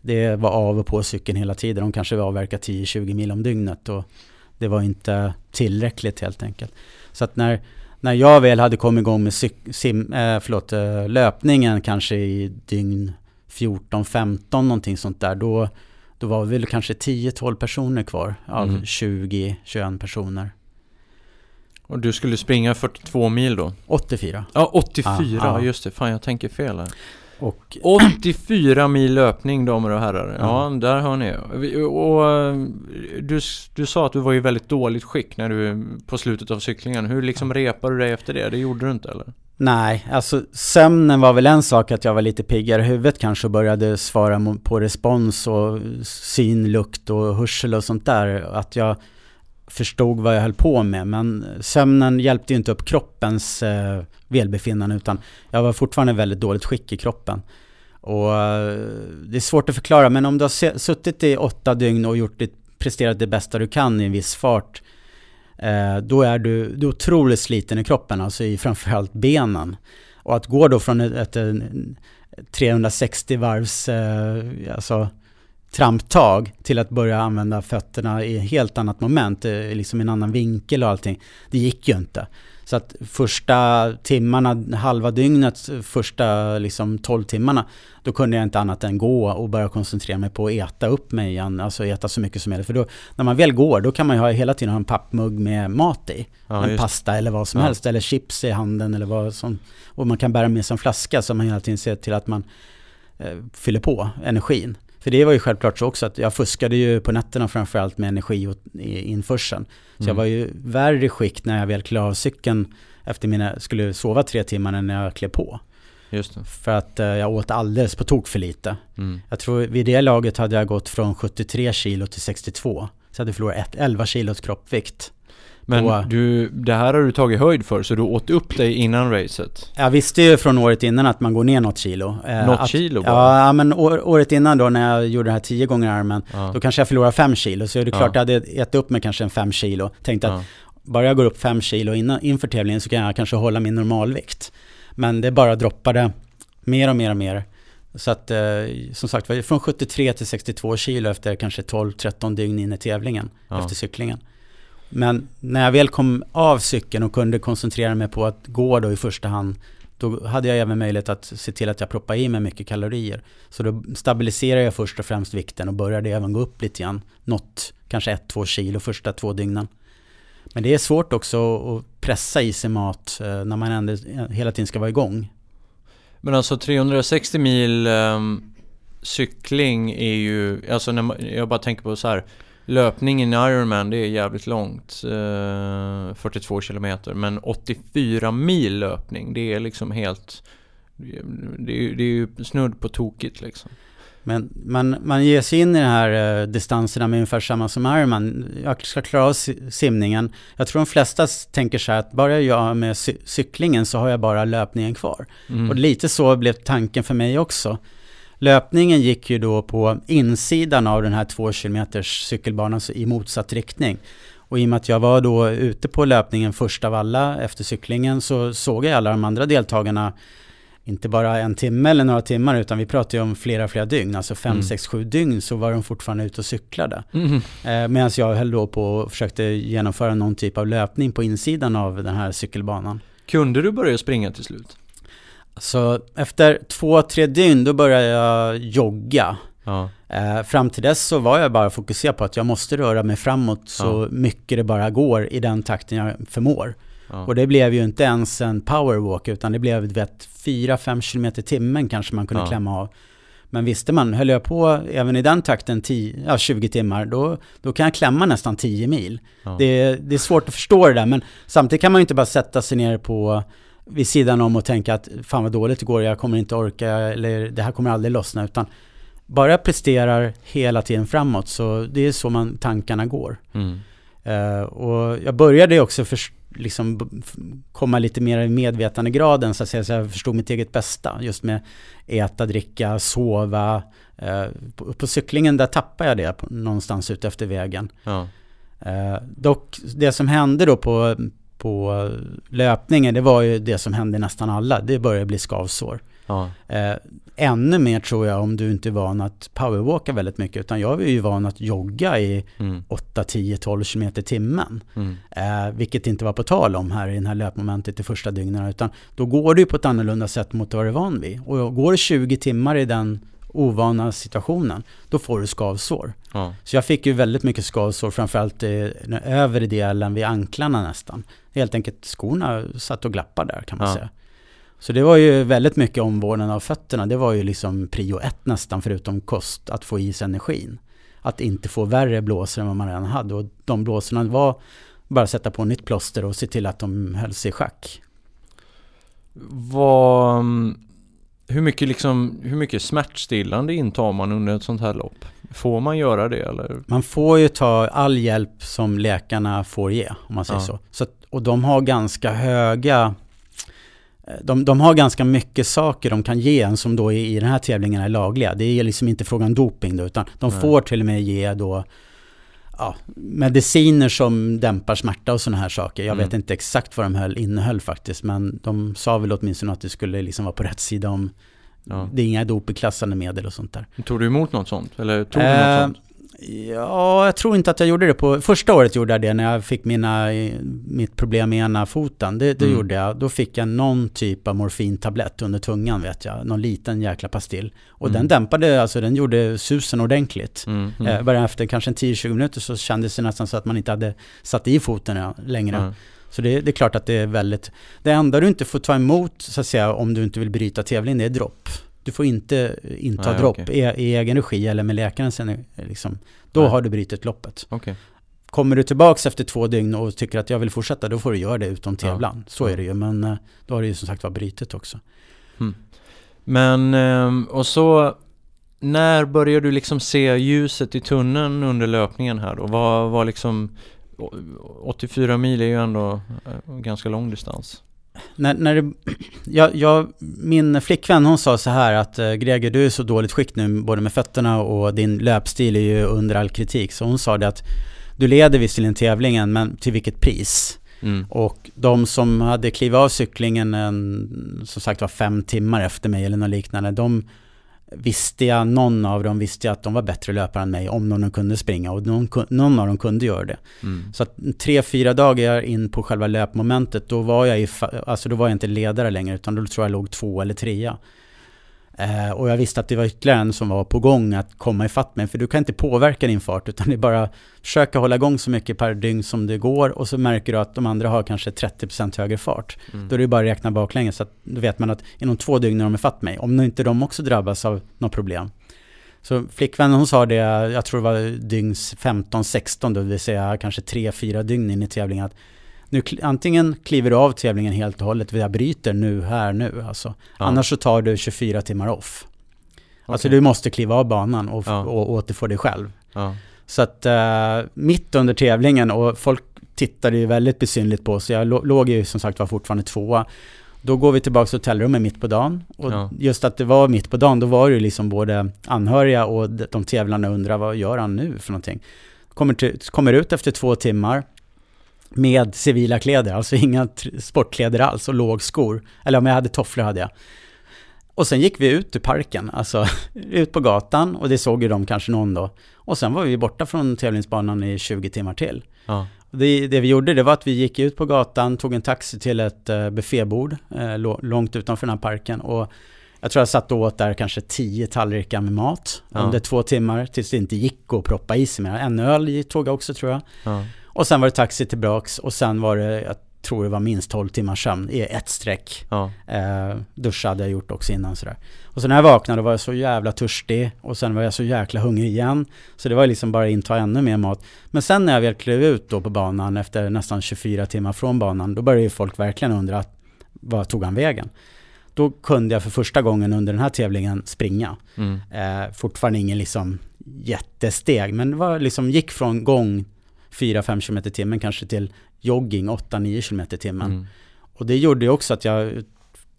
Det var av och på cykeln hela tiden. De kanske avverkade 10-20 mil om dygnet. Och det var inte tillräckligt helt enkelt. Så att när, när jag väl hade kommit igång med sim, äh, förlåt, löpningen kanske i dygn 14-15 någonting sånt där. Då, då var vi väl kanske 10-12 personer kvar av mm. 20-21 personer. Och du skulle springa 42 mil då? 84. Ja, 84, ah, ah. just det. Fan, jag tänker fel här. Och, 84 mil löpning damer och herrar. Ja, mm. där hör ni. Och, du, du sa att du var i väldigt dåligt skick när du på slutet av cyklingen. Hur liksom repade du dig efter det? Det gjorde du inte eller? Nej, alltså sömnen var väl en sak att jag var lite piggare i huvudet kanske och började svara på respons och syn, lukt och hörsel och sånt där. Att jag förstod vad jag höll på med. Men sömnen hjälpte ju inte upp kroppens eh, välbefinnande utan jag var fortfarande väldigt dåligt skick i kroppen. Och eh, det är svårt att förklara men om du har suttit i åtta dygn och gjort ditt, presterat det bästa du kan i en viss fart eh, då är du, du är otroligt sliten i kroppen, alltså i framförallt benen. Och att gå då från ett, ett 360 varvs, eh, alltså tramptag till att börja använda fötterna i ett helt annat moment, eh, liksom en annan vinkel och allting. Det gick ju inte. Så att första timmarna, halva dygnet, första liksom 12 timmarna, då kunde jag inte annat än gå och börja koncentrera mig på att äta upp mig igen, alltså äta så mycket som möjligt. För då, när man väl går, då kan man ju ha, hela tiden ha en pappmugg med mat i. Ja, en pasta eller vad som ja. helst, eller chips i handen eller vad som... Och man kan bära med sig en flaska så man hela tiden ser till att man eh, fyller på energin. För det var ju självklart så också att jag fuskade ju på nätterna framförallt med energi införseln. Så mm. jag var ju värre skick när jag väl klarade av cykeln efter mina, skulle sova tre timmar när jag klev på. För att eh, jag åt alldeles på tok för lite. Mm. Jag tror vid det laget hade jag gått från 73 kilo till 62. Så jag hade förlorat 11 kilos kroppsvikt. Men på, du, det här har du tagit höjd för, så du åt upp dig innan racet? Jag visste ju från året innan att man går ner något kilo. Eh, något att, kilo bara? Ja, men år, året innan då när jag gjorde det här tio gånger armen, ja. då kanske jag förlorade fem kilo. Så det är klart ja. jag hade ätit upp mig kanske en fem kilo. Tänkte ja. att bara jag går upp fem kilo innan, inför tävlingen så kan jag kanske hålla min normalvikt. Men det bara droppade mer och mer och mer. Så att eh, som sagt från 73 till 62 kilo efter kanske 12-13 dygn in i tävlingen, efter cyklingen. Men när jag väl kom av cykeln och kunde koncentrera mig på att gå då i första hand då hade jag även möjlighet att se till att jag proppade i mig mycket kalorier. Så då stabiliserade jag först och främst vikten och började även gå upp lite grann. Något, kanske 1-2 kilo första två dygnen. Men det är svårt också att pressa i sig mat eh, när man ändå eh, hela tiden ska vara igång. Men alltså 360 mil um, cykling är ju, alltså när man, jag bara tänker på så här Löpningen i Ironman det är jävligt långt, eh, 42 kilometer. Men 84 mil löpning, det är liksom helt... Det är, det är ju snudd på tokigt liksom. Men man, man ger sig in i de här eh, distanserna med ungefär samma som Ironman. Jag ska klara av simningen. Jag tror de flesta tänker så här att bara jag med cy cyklingen så har jag bara löpningen kvar. Mm. Och lite så blev tanken för mig också. Löpningen gick ju då på insidan av den här två kilometers cykelbanan i motsatt riktning. Och i och med att jag var då ute på löpningen först av alla efter cyklingen så såg jag alla de andra deltagarna inte bara en timme eller några timmar utan vi pratade ju om flera, flera dygn. Alltså fem, mm. sex, sju dygn så var de fortfarande ute och cyklade. Mm. Eh, Medan jag höll då på och försökte genomföra någon typ av löpning på insidan av den här cykelbanan. Kunde du börja springa till slut? Så efter två, tre dygn då började jag jogga. Ja. Eh, fram till dess så var jag bara fokuserad på att jag måste röra mig framåt så ja. mycket det bara går i den takten jag förmår. Ja. Och det blev ju inte ens en powerwalk utan det blev vet, 4-5 km i timmen kanske man kunde klämma av. Men visste man, höll jag på även i den takten 10, ja, 20 timmar, då, då kan jag klämma nästan 10 mil. Det, det är svårt att förstå det där, men samtidigt kan man ju inte bara sätta sig ner på vid sidan om och tänka att fan vad dåligt det går, jag kommer inte orka eller det här kommer aldrig lossna. Utan bara jag presterar hela tiden framåt så det är så man tankarna går. Mm. Uh, och jag började också för, liksom komma lite mer i medvetandegraden så att säga, så jag förstod mitt eget bästa. Just med äta, dricka, sova. Uh, på, på, cyklingen där tappade jag det på, någonstans ute efter vägen. Ja. Uh, dock, det som hände då på, på löpningen, det var ju det som hände nästan alla. Det började bli skavsår. Ja. Eh, ännu mer tror jag om du inte är van att powerwalka väldigt mycket. Utan jag är ju van att jogga i mm. 8, 10, 12 km i timmen. Mm. Eh, vilket inte var på tal om här i den här löpmomentet i första dygnen. Utan då går du på ett annorlunda sätt mot vad du är van vid. Och går du 20 timmar i den ovana situationen, då får du skavsår. Ja. Så jag fick ju väldigt mycket skavsår, framförallt i den övre delen vid anklarna nästan. Helt enkelt skorna satt och glappade där kan man ja. säga. Så det var ju väldigt mycket omvårdnad av fötterna. Det var ju liksom prio ett nästan, förutom kost, att få i sig energin. Att inte få värre blåsor än vad man redan hade. Och de blåsorna var bara sätta på nytt plåster och se till att de höll sig i schack. Vad, hur mycket, liksom, hur mycket smärtstillande intar man under ett sånt här lopp? Får man göra det eller? Man får ju ta all hjälp som läkarna får ge, om man säger ja. så. så. Och de har ganska höga Eh, de, de har ganska mycket saker de kan ge en som då i, i den här tävlingen är lagliga. Det är liksom inte frågan om doping då, utan de Nej. får till och med ge då ja, mediciner som dämpar smärta och sådana här saker. Jag mm. vet inte exakt vad de höll, innehöll faktiskt, men de sa väl åtminstone att det skulle liksom vara på rätt sida om ja. det är inga dopingklassande medel och sånt där. Tog du emot något sånt? Eller tog du något eh, sånt? Ja, jag tror inte att jag gjorde det på... Första året gjorde jag det när jag fick mina, mitt problem med ena foten. Det, det mm. gjorde jag. Då fick jag någon typ av morfintablett under tungan vet jag. Någon liten jäkla pastill. Och mm. den dämpade, alltså den gjorde susen ordentligt. Mm. mm. Eh, bara efter kanske 10-20 minuter så kändes det nästan så att man inte hade satt i foten längre. Så det, det, är klart att det är väldigt... Det enda du inte får ta emot, så att säga, om du inte vill bryta tävling, det är dropp. Du får inte inta Nej, dropp okay. i, i, egen regi eller med läkarens liksom, Då Nej. har du brutit loppet. Okay. Kommer du tillbaks efter två dygn och tycker att jag vill fortsätta, då får du göra det utom tävlan. Ja. Så är det ju, men eh, då har du ju som sagt var brutit också. Hmm. Men, ehm, och så när börjar du liksom se ljuset i tunneln under löpningen här då? Vad var liksom 84 mil är ju ändå eh, ganska lång distans när, när det, jag, jag, min flickvän hon sa så här att eh, Greger du är så dåligt skick nu både med fötterna och din löpstil är ju under all kritik. Så hon sa det att du leder visserligen tävlingen men till vilket pris? Mm. Och de som hade klivit av cyklingen en, som sagt var fem timmar efter mig eller något liknande, de visste jag, någon av dem visste jag att de var bättre löpare än mig om någon kunde springa och någon, någon av dem kunde göra det. Mm. Så att tre, fyra dagar in på själva löpmomentet då var jag, i, alltså då var jag inte ledare längre utan då tror jag låg två eller trea. Eh, och jag visste att det var ytterligare en som var på gång att komma ifatt mig. För du kan inte påverka din fart utan det är bara försöka hålla igång så mycket per dygn som det går. Och så märker du att de andra har kanske 30% högre fart. Mm. Då är det bara att räkna baklänges. Så att då vet man att inom två dygn är de ifatt mig. Om inte de också drabbas av något problem. Så flickvännen hon sa det, jag tror det var dygns 15-16 det vill säga kanske 3-4 dygn in i tävlingen. Att nu, antingen kliver du av tävlingen helt och hållet, jag bryter nu, här, nu. Alltså. Ja. Annars så tar du 24 timmar off. Okay. Alltså du måste kliva av banan och, ja. och återfå dig själv. Ja. Så att uh, mitt under tävlingen, och folk tittade ju väldigt besynligt på så jag låg ju som sagt var fortfarande tvåa. Då går vi tillbaka till hotellrummet mitt på dagen. Och ja. just att det var mitt på dagen, då var det ju liksom både anhöriga och de tävlande undrar vad gör han nu för någonting. Kommer, till, kommer ut efter två timmar, med civila kläder, alltså inga sportkläder alls och lågskor. Eller om jag hade tofflor hade jag. Och sen gick vi ut i parken, alltså [laughs] ut på gatan och det såg ju de kanske någon då. Och sen var vi borta från tävlingsbanan i 20 timmar till. Ja. Det, det, vi gjorde det var att vi gick ut på gatan, tog en taxi till ett uh, buffébord uh, långt utanför den här parken. Och jag tror jag satt och åt där kanske tio tallrikar med mat ja. under två timmar tills det inte gick att proppa i sig mer. En öl tog jag också tror jag. Ja. Och sen var det taxi tillbaks och sen var det, jag tror det var minst 12 timmars sömn i ett streck. Ja. Eh, duscha hade jag gjort också innan sådär. Och så när jag vaknade var jag så jävla törstig och sen var jag så jäkla hungrig igen. Så det var liksom bara att inta ännu mer mat. Men sen när jag väl klev ut då på banan efter nästan 24 timmar från banan, då började ju folk verkligen undra, vad tog han vägen? Då kunde jag för första gången under den här tävlingen springa. Mm. Eh, fortfarande ingen liksom jättesteg, men det var liksom, gick från gång 4-5 km i timmen kanske till jogging 8-9 km i timmen. Mm. Och det gjorde ju också att jag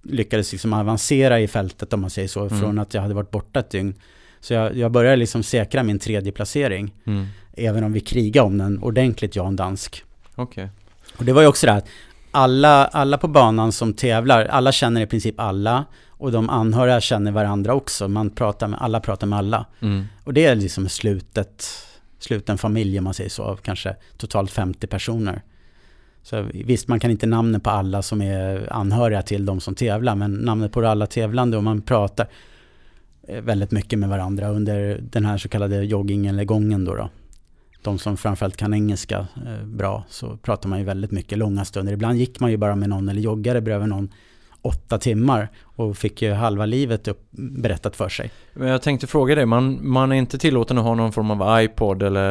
lyckades liksom avancera i fältet om man säger så, mm. från att jag hade varit borta ett dygn. Så jag, jag började liksom säkra min tredje placering. Mm. Även om vi krigade om den ordentligt, jag och en dansk. Okay. Och det var ju också det här, alla, alla på banan som tävlar, alla känner i princip alla. Och de anhöriga känner varandra också. Man pratar med, alla pratar med alla. Mm. Och det är liksom slutet sluten familj om man säger så, av kanske totalt 50 personer. Så visst, man kan inte namnen på alla som är anhöriga till de som tävlar, men namnet på alla tävlande och man pratar. Eh, väldigt mycket med varandra under den här så kallade jogging eller gången då. då. De som framförallt kan engelska eh, bra så pratar man ju väldigt mycket långa stunder. Ibland gick man ju bara med någon eller joggade bredvid någon åtta timmar och fick ju halva livet upp, berättat för sig. Men jag tänkte fråga dig, man, man är inte tillåten att ha någon form av iPod eller,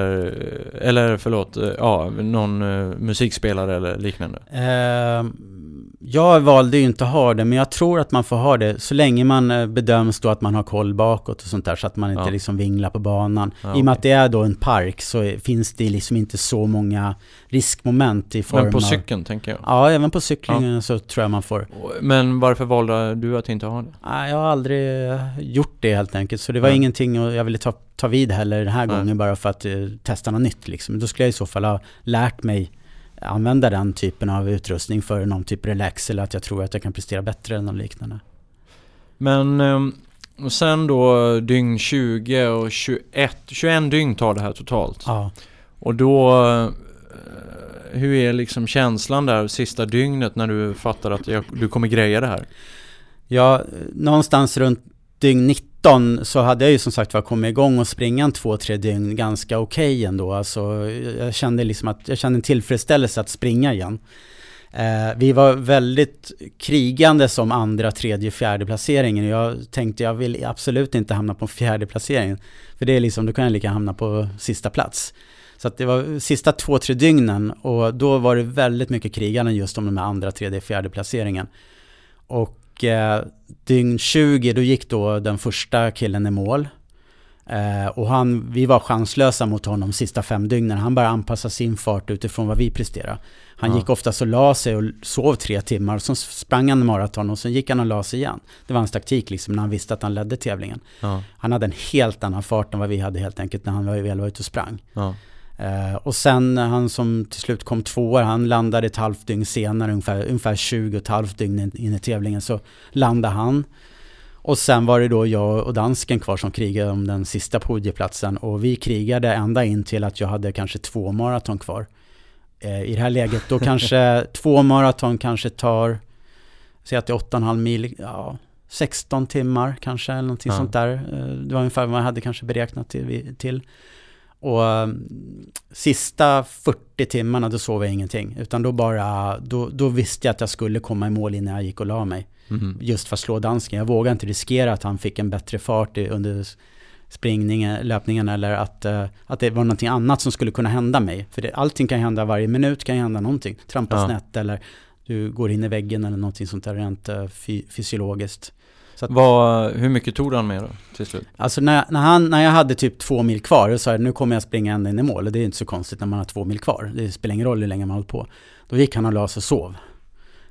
eller förlåt, ja, någon uh, musikspelare eller liknande? Uh, jag valde ju inte att ha det, men jag tror att man får ha det så länge man eh, bedöms då att man har koll bakåt och sånt där, så att man inte ja. liksom vinglar på banan. Ja, I och med att det är då en park så finns det liksom inte så många riskmoment i form av... Men på cykeln tänker jag? Ja, även på cyklingen ja. så tror jag man får. Men varför valde du att inte ha det? Nej, jag har aldrig eh, gjort det helt enkelt, så det var ingenting jag ville ta, ta vid heller den här Nej. gången bara för att uh, testa något nytt liksom. Då skulle jag i så fall ha lärt mig använda den typen av utrustning för någon typ relax eller att jag tror att jag kan prestera bättre än något liknande. Men ehm, och sen då dygn 20 och 21, 21 dygn tar det här totalt. Ja. Och då, eh, hur är liksom känslan där sista dygnet när du fattar att jag, du kommer greja det här? Ja, någonstans runt dygn 19 så hade jag ju som sagt var kommit igång och springa en två, tre dygn ganska okej okay ändå. Alltså, jag kände liksom att jag kände en tillfredsställelse att springa igen. Eh, vi var väldigt krigande som andra, tredje, fjärde placeringen. Jag tänkte jag vill absolut inte hamna på fjärde placeringen. För det är liksom, då kan jag lika hamna på sista plats. Så att det var sista två, tre dygnen och då var det väldigt mycket krigande just om de här andra, tredje, fjärde placeringen. Och eh, dygn 20 då gick då den första killen i mål. Eh, och han, vi var chanslösa mot honom sista fem dygnen. Han bara anpassade sin fart utifrån vad vi presterade. Han ja. gick oftast och la sig och sov tre timmar. Och så sprang han maraton och sen gick han och la sig igen. Det var hans taktik liksom när han visste att han ledde tävlingen. Ja. Han hade en helt annan fart än vad vi hade helt enkelt när han väl var ute och sprang. Ja. Uh, och sen han som till slut kom tvåa, han landade ett halvt dygn senare, ungefär, ungefär 20 och ett halvt dygn in i tävlingen, så landade han. Och sen var det då jag och dansken kvar som krigade om den sista podieplatsen. Och vi krigade ända in till att jag hade kanske två maraton kvar. Uh, I det här läget, då kanske [laughs] två maraton kanske tar, säg att det är 8,5 mil, ja, 16 timmar kanske, eller någonting ja. sånt där. Uh, det var ungefär vad man hade kanske beräknat till. till. Och um, sista 40 timmarna då sov jag ingenting. Utan då bara, då, då visste jag att jag skulle komma i mål innan jag gick och la mig. Mm. Just för att slå dansken. Jag vågade inte riskera att han fick en bättre fart under springningen, löpningen eller att, uh, att det var någonting annat som skulle kunna hända mig. För det, allting kan hända varje minut, kan hända någonting. Trampa ja. snett eller du går in i väggen eller någonting sånt där rent uh, fysiologiskt. Så att, Vad, hur mycket tog han med då till slut? Alltså när, när, han, när jag hade typ två mil kvar, så sa jag nu kommer jag springa ända in i mål. Och det är inte så konstigt när man har två mil kvar. Det spelar ingen roll hur länge man hållit på. Då gick han och la sig och sov.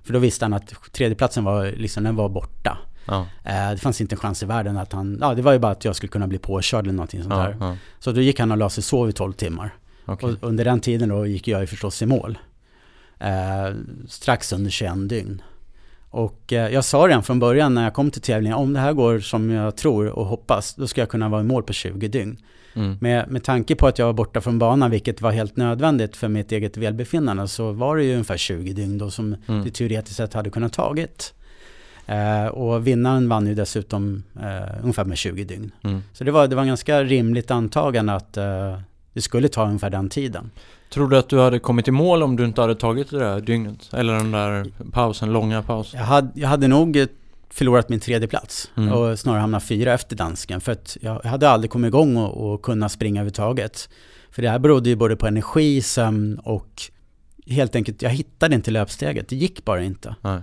För då visste han att tredjeplatsen var, liksom, den var borta. Ja. Eh, det fanns inte en chans i världen att han, ja det var ju bara att jag skulle kunna bli påkörd eller någonting sånt ja, där. Ja. Så då gick han och la sig och sov i 12 timmar. Okay. Och under den tiden då gick jag ju förstås i mål. Eh, strax under 21 dygn. Och eh, jag sa redan från början när jag kom till tävlingen, om det här går som jag tror och hoppas, då ska jag kunna vara i mål på 20 dygn. Mm. Med, med tanke på att jag var borta från banan, vilket var helt nödvändigt för mitt eget välbefinnande, så var det ju ungefär 20 dygn då som mm. det teoretiskt sett hade kunnat tagit. Eh, och vinnaren vann ju dessutom eh, ungefär med 20 dygn. Mm. Så det var, det var en ganska rimligt antagande att eh, det skulle ta ungefär den tiden. Tror du att du hade kommit i mål om du inte hade tagit det där dygnet? Eller den där pausen, långa pausen? Jag hade, jag hade nog förlorat min tredje plats mm. och snarare hamnat fyra efter dansken. För att jag hade aldrig kommit igång och, och kunna springa överhuvudtaget. För det här berodde ju både på energi, sömn och helt enkelt, jag hittade inte löpsteget. Det gick bara inte. Nej.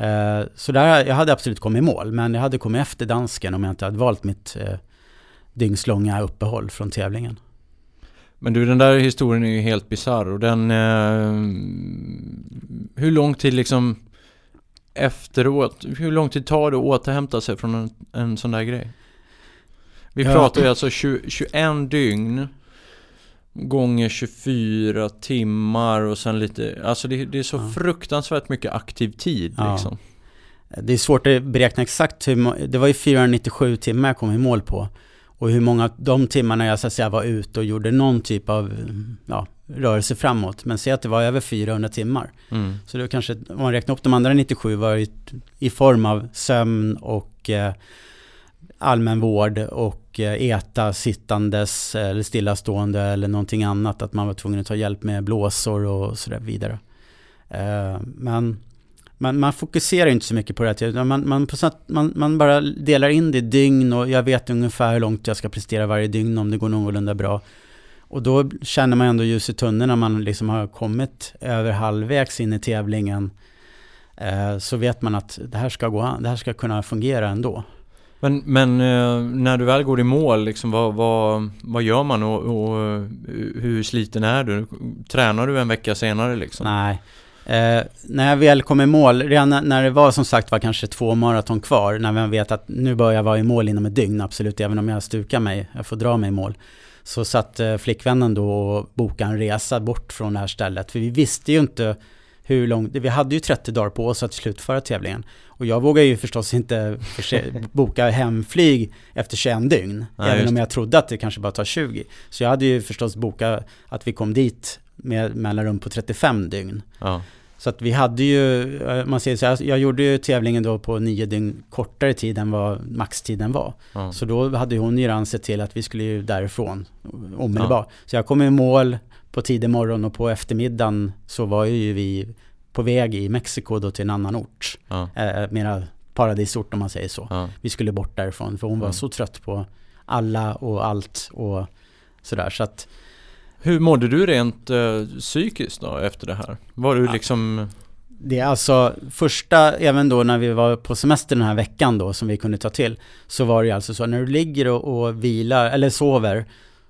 Uh, så där, jag hade absolut kommit i mål, men jag hade kommit efter dansken om jag inte hade valt mitt uh, dygnslånga uppehåll från tävlingen. Men du, den där historien är ju helt bizarr och den... Eh, hur lång tid liksom efteråt, hur lång tid tar det att återhämta sig från en, en sån där grej? Vi ja. pratar ju alltså 20, 21 dygn gånger 24 timmar och sen lite, alltså det, det är så ja. fruktansvärt mycket aktiv tid ja. liksom. Det är svårt att beräkna exakt hur, det var ju 497 timmar jag kom i mål på. Och hur många av de timmarna jag så att säga var ute och gjorde någon typ av ja, rörelse framåt. Men säg att det var över 400 timmar. Mm. Så det kanske, om man räknar upp de andra 97 var i, i form av sömn och eh, allmänvård och eh, äta sittandes eller stillastående eller någonting annat. Att man var tvungen att ta hjälp med blåsor och sådär vidare. Eh, men man, man fokuserar inte så mycket på det. Man, man, man, man bara delar in det i dygn och jag vet ungefär hur långt jag ska prestera varje dygn om det går någorlunda bra. Och då känner man ändå ljus i tunneln när man liksom har kommit över halvvägs in i tävlingen. Eh, så vet man att det här ska, gå, det här ska kunna fungera ändå. Men, men eh, när du väl går i mål, liksom, vad, vad, vad gör man och, och, hur sliten är du? Tränar du en vecka senare liksom? Nej. Eh, när jag väl kom i mål, redan när det var som sagt var kanske två maraton kvar, när man vet att nu börjar jag vara i mål inom ett dygn, absolut, även om jag stukar mig, jag får dra mig i mål. Så satt eh, flickvännen då och bokade en resa bort från det här stället, för vi visste ju inte hur långt, vi hade ju 30 dagar på oss att slutföra tävlingen. Och jag vågar ju förstås inte [laughs] boka hemflyg efter 21 dygn, ja, även om jag trodde att det kanske bara tar 20. Så jag hade ju förstås bokat att vi kom dit med mellanrum på 35 dygn. Ja. Så att vi hade ju, eh, man säger så här, jag gjorde ju tävlingen då på nio dygn kortare tid än vad maxtiden var. Ja. Så då hade hon ju redan sett till att vi skulle ju därifrån omedelbart. Ja. Så jag kom i mål på tidig morgon och på eftermiddagen så var ju vi på väg i Mexiko då till en annan ort. Ja. Eh, mera paradisort om man säger så. Ja. Vi skulle bort därifrån för hon var så trött på alla och allt och sådär. Så att hur mådde du rent uh, psykiskt då efter det här? Var du ja. liksom... Det är alltså första, även då när vi var på semester den här veckan då som vi kunde ta till. Så var det alltså så när du ligger och, och vilar, eller sover,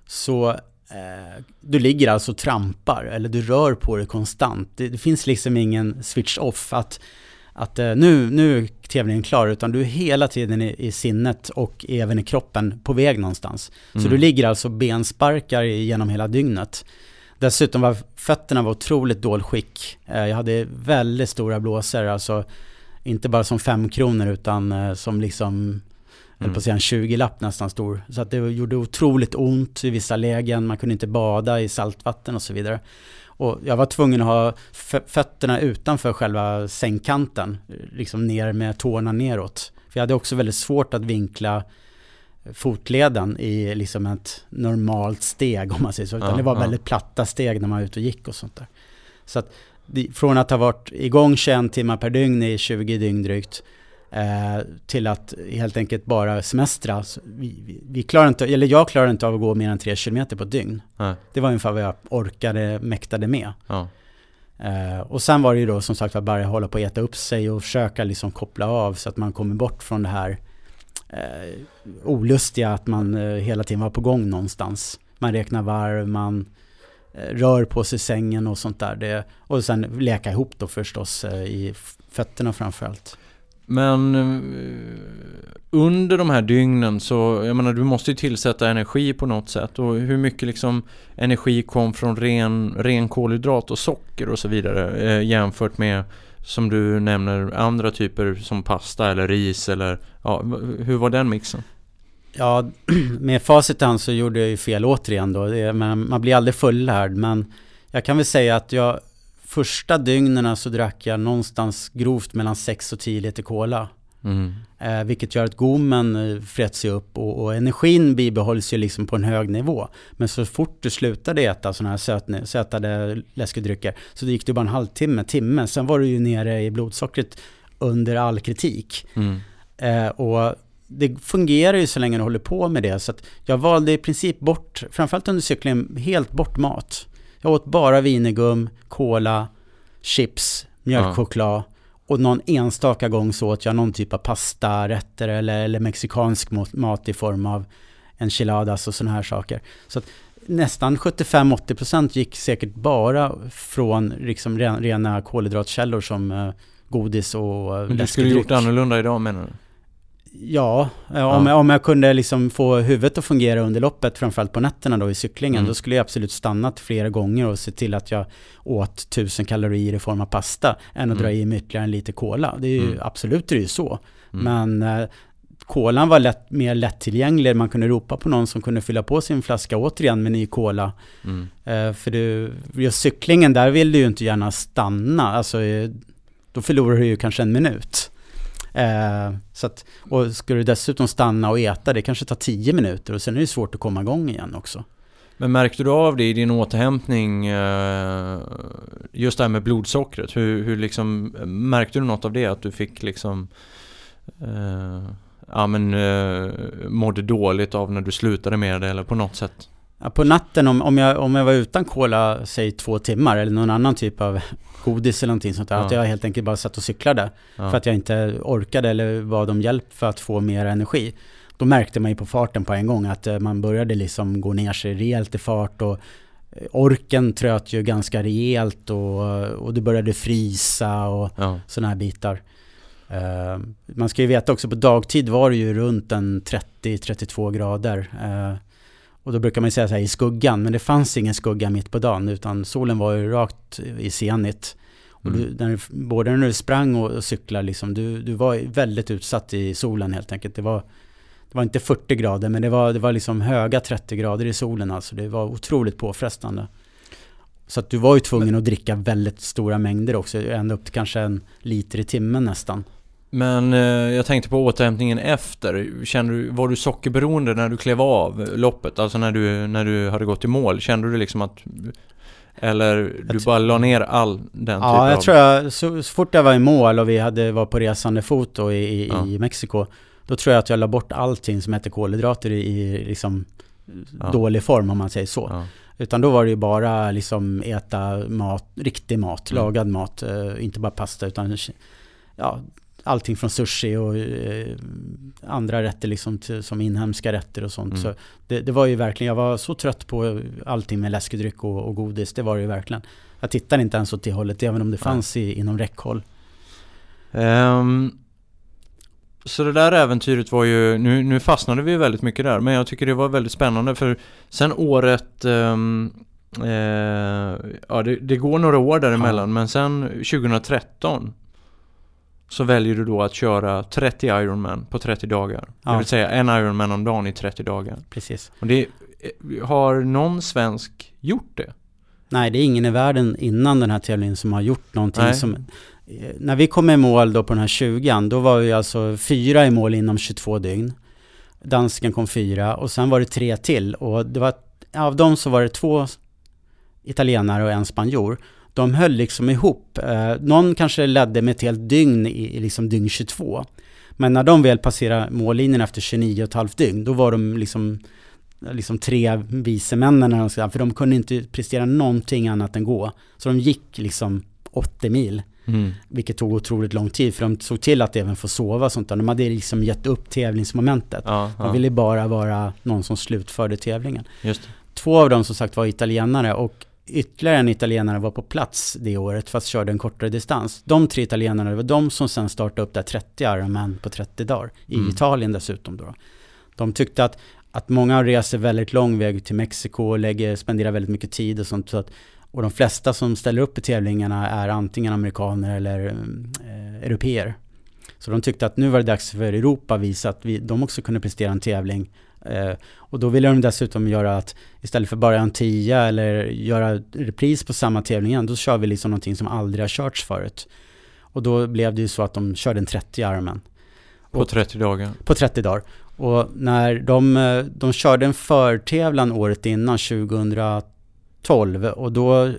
så eh, du ligger alltså och trampar eller du rör på dig konstant. Det, det finns liksom ingen switch off att att eh, nu, nu är tävlingen klar, utan du är hela tiden i, i sinnet och även i kroppen på väg någonstans. Mm. Så du ligger alltså bensparkar genom hela dygnet. Dessutom var fötterna var otroligt dåligt skick. Eh, jag hade väldigt stora blåsor, alltså inte bara som fem kronor utan eh, som liksom, mm. på att säga en 20-lapp nästan stor. Så att det gjorde otroligt ont i vissa lägen, man kunde inte bada i saltvatten och så vidare. Och jag var tvungen att ha fötterna utanför själva sängkanten, liksom ner med tårna neråt. För jag hade också väldigt svårt att vinkla fotleden i liksom ett normalt steg om man säger så. Utan ja, det var ja. väldigt platta steg när man var ute och gick och sånt där. Så att från att ha varit igång 21 timmar per dygn i 20 dygn drygt Eh, till att helt enkelt bara semestra. Vi, vi, vi klarar inte, eller jag klarar inte av att gå mer än tre kilometer på ett dygn. Nej. Det var ungefär vad jag orkade, mäktade med. Ja. Eh, och sen var det ju då som sagt att bara hålla på att äta upp sig och försöka liksom koppla av så att man kommer bort från det här eh, olustiga att man eh, hela tiden var på gång någonstans. Man räknar varv, man eh, rör på sig sängen och sånt där. Det, och sen leka ihop då förstås eh, i fötterna framförallt. Men eh, under de här dygnen så, jag menar du måste ju tillsätta energi på något sätt och hur mycket liksom energi kom från ren, ren kolhydrat och socker och så vidare eh, jämfört med som du nämner andra typer som pasta eller ris eller ja, hur var den mixen? Ja, [clears throat] med facit så gjorde jag ju fel återigen då. Det, man, man blir aldrig fullärd men jag kan väl säga att jag första dygnen så drack jag någonstans grovt mellan 6 och 10 liter cola. Mm. Eh, vilket gör att gommen eh, freds upp och, och, energin bibehålls ju liksom på en hög nivå. Men så fort du slutade äta sådana här sötne, sötade läskedrycker så gick det bara en halvtimme, timme. Sen var du ju nere i blodsockret under all kritik. Mm. Eh, och det fungerar ju så länge du håller på med det. Så jag valde i princip bort, framförallt under cyklingen, helt bort mat. Jag åt bara vinegum, cola, chips, mjölkchoklad. Ja. Och någon enstaka gång så åt jag någon typ av pastarätter eller, eller mexikansk mat i form av enchiladas och sådana här saker. Så att nästan 75-80% gick säkert bara från liksom rena kolhydratkällor som eh, godis och läskedryck. Du skulle gjort annorlunda idag menar du? Ja, ja. Om, jag, om jag kunde liksom få huvudet att fungera under loppet, framförallt på nätterna då i cyklingen, mm. då skulle jag absolut stannat flera gånger och se till att jag åt tusen kalorier i form av pasta, än att mm. dra i mig ytterligare en liter cola. Det är ju, mm. absolut det är ju så. Mm. Men eh, kolan var lätt, mer lättillgänglig, man kunde ropa på någon som kunde fylla på sin flaska återigen med ny cola. Mm. Eh, för du, just cyklingen, där vill du ju inte gärna stanna, alltså eh, då förlorar du ju kanske en minut. Eh, så att, och ska du dessutom stanna och äta, det kanske tar 10 minuter och sen är det svårt att komma igång igen också. Men märkte du av det i din återhämtning, eh, just det här med blodsockret? Hur, hur liksom, märkte du något av det? Att du fick liksom, eh, ja men, eh, mådde dåligt av när du slutade med det eller på något sätt? Ja, på natten om, om, jag, om jag var utan cola, säg två timmar eller någon annan typ av godis eller någonting sånt där. Ja. Att jag helt enkelt bara satt och cyklade. Ja. För att jag inte orkade eller bad om hjälp för att få mer energi. Då märkte man ju på farten på en gång att eh, man började liksom gå ner sig rejält i fart och eh, orken tröt ju ganska rejält och, och du började frysa och ja. sådana här bitar. Uh, man ska ju veta också på dagtid var det ju runt en 30-32 grader. Uh, och då brukar man säga så här i skuggan, men det fanns ingen skugga mitt på dagen utan solen var ju rakt i zenit. Mm. Och du, när, både när du sprang och, och cyklade, liksom, du, du var väldigt utsatt i solen helt enkelt. Det var, det var inte 40 grader, men det var, det var liksom höga 30 grader i solen. Alltså. Det var otroligt påfrestande. Så att du var ju tvungen att dricka väldigt stora mängder också, ända upp till kanske en liter i timmen nästan. Men eh, jag tänkte på återhämtningen efter. Kände du, var du sockerberoende när du klev av loppet? Alltså när du, när du hade gått i mål? Kände du liksom att... Eller du bara la ner all den ja, typen jag av... tror jag, så, så, fort jag var i mål och vi hade, var på resande fot i, i, ja. i Mexiko. Då tror jag att jag la bort allting som heter kolhydrater i, i liksom ja. dålig form om man säger så. Ja. Utan då var det ju bara liksom äta mat, riktig mat, mm. lagad mat. Uh, inte bara pasta utan ja, allting från sushi och eh, andra rätter liksom till, som inhemska rätter och sånt. Mm. Så det, det, var ju verkligen, jag var så trött på allting med läskedryck och, och godis. Det var det ju verkligen. Jag tittade inte ens åt det hållet, även om det fanns i, inom räckhåll. Um, så det där äventyret var ju, nu, nu fastnade vi väldigt mycket där, men jag tycker det var väldigt spännande för sen året um, eh, ja, det, det, går några år däremellan, ja. men sen 2013 så väljer du då att köra 30 Ironman på 30 dagar. Ja. Det vill säga en Ironman om dagen i 30 dagar. Precis. Och det, har någon svensk gjort det? Nej, det är ingen i världen innan den här tävlingen som har gjort någonting Nej. som... Eh, när vi kom i mål då på den här 20 då var vi alltså fyra i mål inom 22 dygn. Dansken kom fyra och sen var det tre till och det var, av dem så var det två italienare och en spanjor de höll liksom ihop. Eh, någon kanske ledde med ett helt dygn i, liksom dygn 22. Men när de väl passerade mållinjen efter 29 och ett halvt dygn, då var de liksom, liksom tre vise männen, för de kunde inte prestera någonting annat än gå. Så de gick liksom 80 mil. Mm. Vilket tog otroligt lång tid för de såg till att även få sova och sånt där. De hade liksom gett upp tävlingsmomentet. Ja, de ja. ville bara vara någon som slutförde tävlingen. Två av dem som sagt var italienare och ytterligare en italienare var på plats det året fast körde en kortare distans. De tre italienarna det var de som sen startade upp där 30 Ironman på 30 dagar. I mm. Italien dessutom då. De tyckte att, att många reser väldigt lång väg till Mexiko och lägger, spenderar väldigt mycket tid och sånt. Så att, och de flesta som ställer upp i tävlingarna är antingen amerikaner eller eh, europeer. Så de tyckte att nu var det dags för Europa att visa att vi, de också kunde prestera en tävling Eh, och då ville de dessutom göra att istället för bara en tia eller göra repris på samma tävling igen, då kör vi liksom någonting som aldrig har körts förut. Och då blev det ju så att de körde en 30 armen. På 30 dagar? På 30 dagar. Och när de, eh, de körde en förtävlan året innan, 2012, och då eh,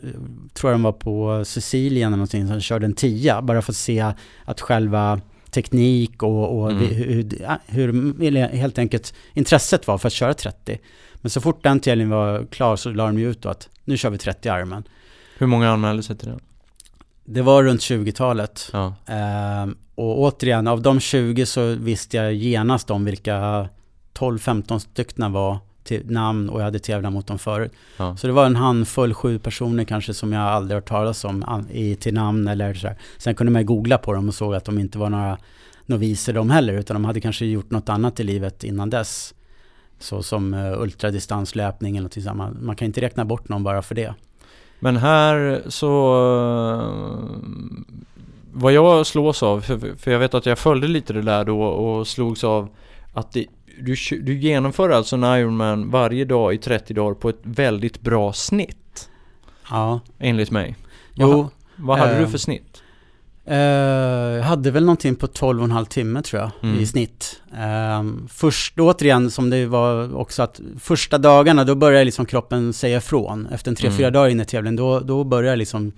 tror jag de var på Sicilien eller någonting, så de körde en tia, bara för att se att själva teknik och, och mm. hur, hur, helt enkelt intresset var för att köra 30. Men så fort den tävlingen var klar så la de ju ut då att nu kör vi 30 armen. Hur många anmälde sig till den? Det var runt 20-talet. Ja. Ehm, och återigen, av de 20 så visste jag genast om vilka 12-15 stycken var namn och jag hade tävlat mot dem förut. Ja. Så det var en handfull, sju personer kanske som jag aldrig hört talas om i, till namn eller sådär. Sen kunde man googla på dem och såg att de inte var några noviser de heller, utan de hade kanske gjort något annat i livet innan dess. Så som uh, ultradistanslöpning eller något sånt. Man, kan inte räkna bort någon bara för det. Men här så... Vad jag slås av, för, för jag vet att jag följde lite det där då och slogs av att det du, du genomför alltså en Ironman varje dag i 30 dagar på ett väldigt bra snitt. Ja. Enligt mig. Jo. Vad, vad hade eh, du för snitt? Eh, jag hade väl någonting på 12,5 timme tror jag mm. i snitt. Um, först, återigen som det var också att första dagarna då börjar liksom kroppen säga ifrån. Efter en 3-4 mm. dagar in i tävlingen då, då börjar liksom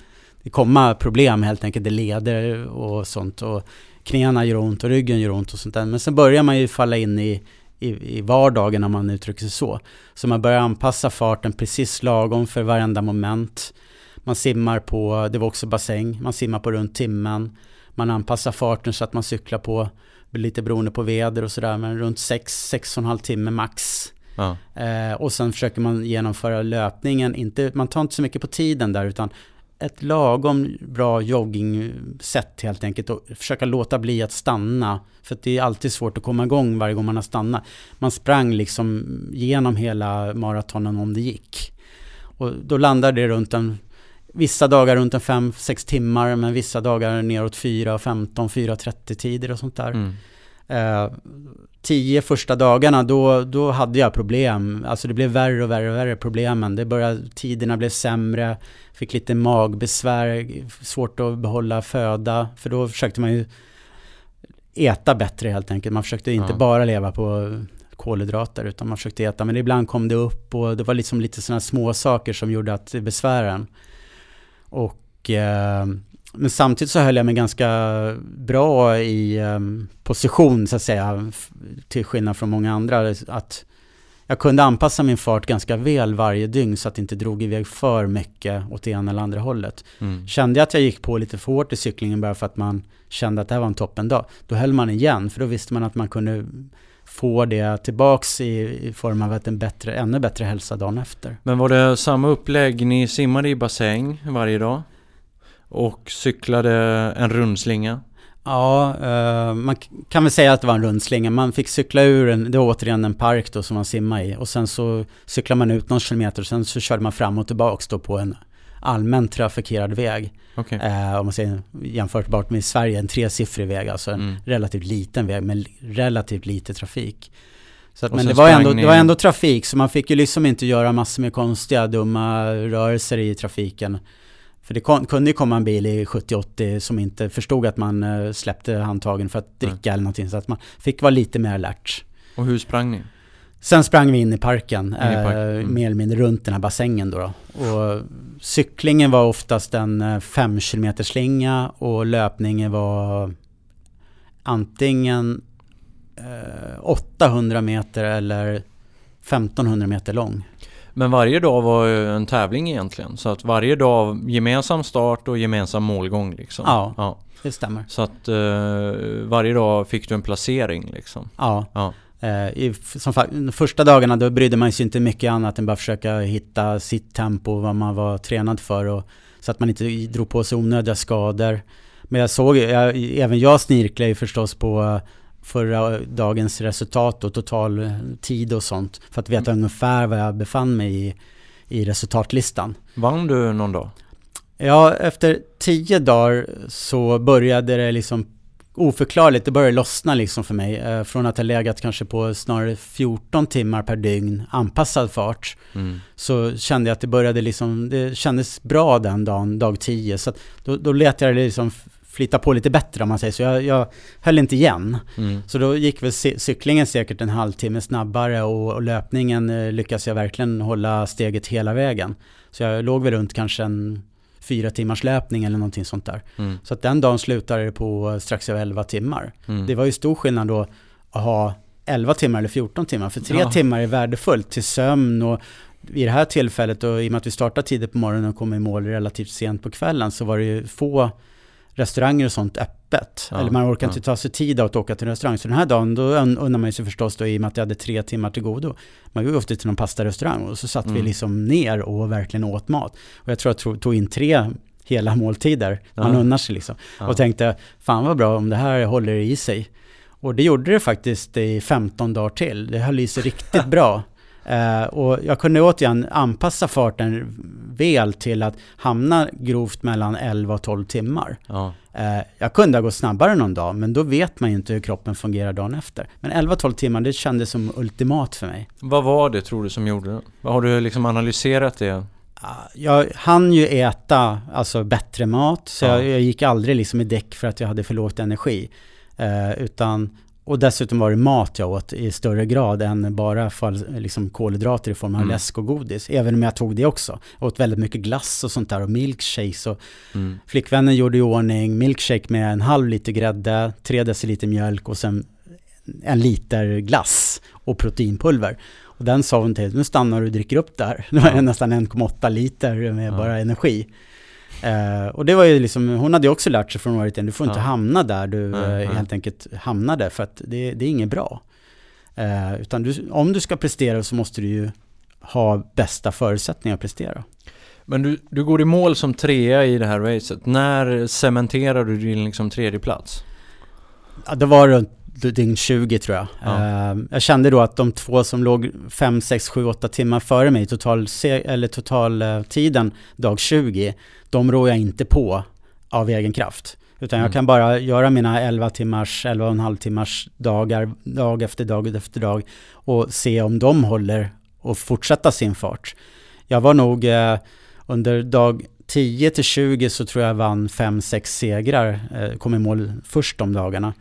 det komma problem helt enkelt. Det leder och sånt och knäna gör ont och ryggen gör ont och sånt där. Men sen börjar man ju falla in i, i, i vardagen om man uttrycker sig så. Så man börjar anpassa farten precis lagom för varenda moment. Man simmar på, det var också bassäng, man simmar på runt timmen. Man anpassar farten så att man cyklar på, lite beroende på väder och sådär, men runt 6-6,5 timme max. Ja. Eh, och sen försöker man genomföra löpningen, inte, man tar inte så mycket på tiden där utan ett lagom bra joggingsätt helt enkelt och försöka låta bli att stanna. För det är alltid svårt att komma igång varje gång man har stannat. Man sprang liksom genom hela maratonen om det gick. Och då landar det runt en Vissa dagar runt en 5-6 timmar men vissa dagar neråt 4, 15, 4, 30 tider och sånt där. Mm. Eh, tio första dagarna då, då hade jag problem. Alltså det blev värre och värre och värre problemen. Det började, tiderna blev sämre, fick lite magbesvär, svårt att behålla föda. För då försökte man ju äta bättre helt enkelt. Man försökte inte ja. bara leva på kolhydrater utan man försökte äta. Men ibland kom det upp och det var liksom lite sådana små saker som gjorde att det besvärade en. Och, eh, men samtidigt så höll jag mig ganska bra i eh, position så att säga, till skillnad från många andra. Att jag kunde anpassa min fart ganska väl varje dygn så att det inte drog iväg för mycket åt det ena eller andra hållet. Mm. Kände jag att jag gick på lite för hårt i cyklingen bara för att man kände att det här var en toppendag, då höll man igen för då visste man att man kunde få det tillbaks i, i form av en bättre, ännu bättre hälsa dagen efter. Men var det samma upplägg? Ni simmade i bassäng varje dag och cyklade en rundslinga? Ja, uh, man kan väl säga att det var en rundslinga. Man fick cykla ur en, det var återigen en park då som man simmade i. Och sen så cyklade man ut någon kilometer och sen så körde man fram och tillbaks då på en allmän trafikerad väg. Okay. Eh, om man säger jämförbart med Sverige, en tresiffrig väg, alltså en mm. relativt liten väg med relativt lite trafik. Så att, men det var, ändå, det var ändå trafik, så man fick ju liksom inte göra massor med konstiga, dumma rörelser i trafiken. För det kunde ju komma en bil i 70-80 som inte förstod att man eh, släppte handtagen för att dricka mm. eller någonting. Så att man fick vara lite mer alert. Och hur sprang ni? Sen sprang vi in i parken, in i parken. Eh, mm. mer eller mindre runt den här bassängen då, då. Och cyklingen var oftast en 5 eh, km slinga och löpningen var antingen eh, 800 meter eller 1500 meter lång. Men varje dag var ju en tävling egentligen. Så att varje dag gemensam start och gemensam målgång liksom. Ja, ja. det stämmer. Så att eh, varje dag fick du en placering liksom. Ja. ja. Eh, I, som, de första dagarna då brydde man sig inte mycket annat än bara försöka hitta sitt tempo, vad man var tränad för och så att man inte drog på sig onödiga skador. Men jag såg, jag, även jag snirklade ju förstås på förra dagens resultat och total tid och sånt för att veta mm. ungefär var jag befann mig i, i resultatlistan. Vann du någon dag? Ja, efter tio dagar så började det liksom oförklarligt, det började lossna liksom för mig. Eh, från att ha legat kanske på snarare 14 timmar per dygn anpassad fart. Mm. Så kände jag att det började liksom, det kändes bra den dagen, dag 10. Så då, då lät jag liksom flytta på lite bättre om man säger så. Jag, jag höll inte igen. Mm. Så då gick väl cyklingen säkert en halvtimme snabbare och, och löpningen eh, lyckades jag verkligen hålla steget hela vägen. Så jag låg väl runt kanske en fyra timmars löpning eller någonting sånt där. Mm. Så att den dagen slutade det på strax över 11 timmar. Mm. Det var ju stor skillnad då att ha 11 timmar eller 14 timmar. För tre ja. timmar är värdefullt till sömn och vid det här tillfället och i och med att vi startade tidigt på morgonen och kom i mål relativt sent på kvällen så var det ju få restauranger och sånt öppet. Ja, Eller man orkar ja. inte ta sig tid att åka till en restaurang. Så den här dagen, då undrar man sig förstås då i och med att jag hade tre timmar till godo. Man går ofta till någon pastarestaurang och så satt mm. vi liksom ner och verkligen åt mat. Och jag tror att jag tog in tre hela måltider. Man ja. unnar sig liksom. Ja. Och tänkte, fan vad bra om det här håller i sig. Och det gjorde det faktiskt i 15 dagar till. Det höll i sig riktigt [laughs] bra. Uh, och jag kunde återigen anpassa farten väl till att hamna grovt mellan 11 och 12 timmar. Ja. Uh, jag kunde ha gått snabbare någon dag, men då vet man ju inte hur kroppen fungerar dagen efter. Men 11-12 timmar, det kändes som ultimat för mig. Vad var det tror du som gjorde det? Har du liksom analyserat det? Jag hann ju äta alltså bättre mat, så ja. jag, jag, gick aldrig liksom i däck för att jag hade för lågt energi. Eh, utan och dessutom var det mat jag åt i större grad än bara fall, liksom kolhydrater i form av mm. läsk och godis. Även om jag tog det också. Jag åt väldigt mycket glass och sånt där och milkshakes. Och mm. Flickvännen gjorde i ordning milkshake med en halv liter grädde, tre deciliter mjölk och sen en liter glass och proteinpulver. Och den sa hon till, nu stannar du och dricker upp det här. [laughs] Det var ja. nästan 1,8 liter med ja. bara energi. Uh, och det var ju liksom, hon hade ju också lärt sig från året igen, du får inte hamna där du uh, helt enkelt hamnade, för att det, det är inget bra. Uh, utan du, om du ska prestera så måste du ju ha bästa förutsättningar att prestera. Men du, du går i mål som trea i det här racet. När cementerar du din liksom tredje plats? Ja, det var runt dygn 20 tror jag. Ja. Uh, jag kände då att de två som låg 5, 6, 7, 8 timmar före mig, total, eller totaltiden dag 20, de rår jag inte på av egen kraft. Utan jag mm. kan bara göra mina 11 timmars, 11 och en halv timmars dagar, dag efter dag efter dag och se om de håller och fortsätta sin fart. Jag var nog eh, under dag 10 till 20 så tror jag vann 5-6 segrar, eh, kom i mål först de dagarna.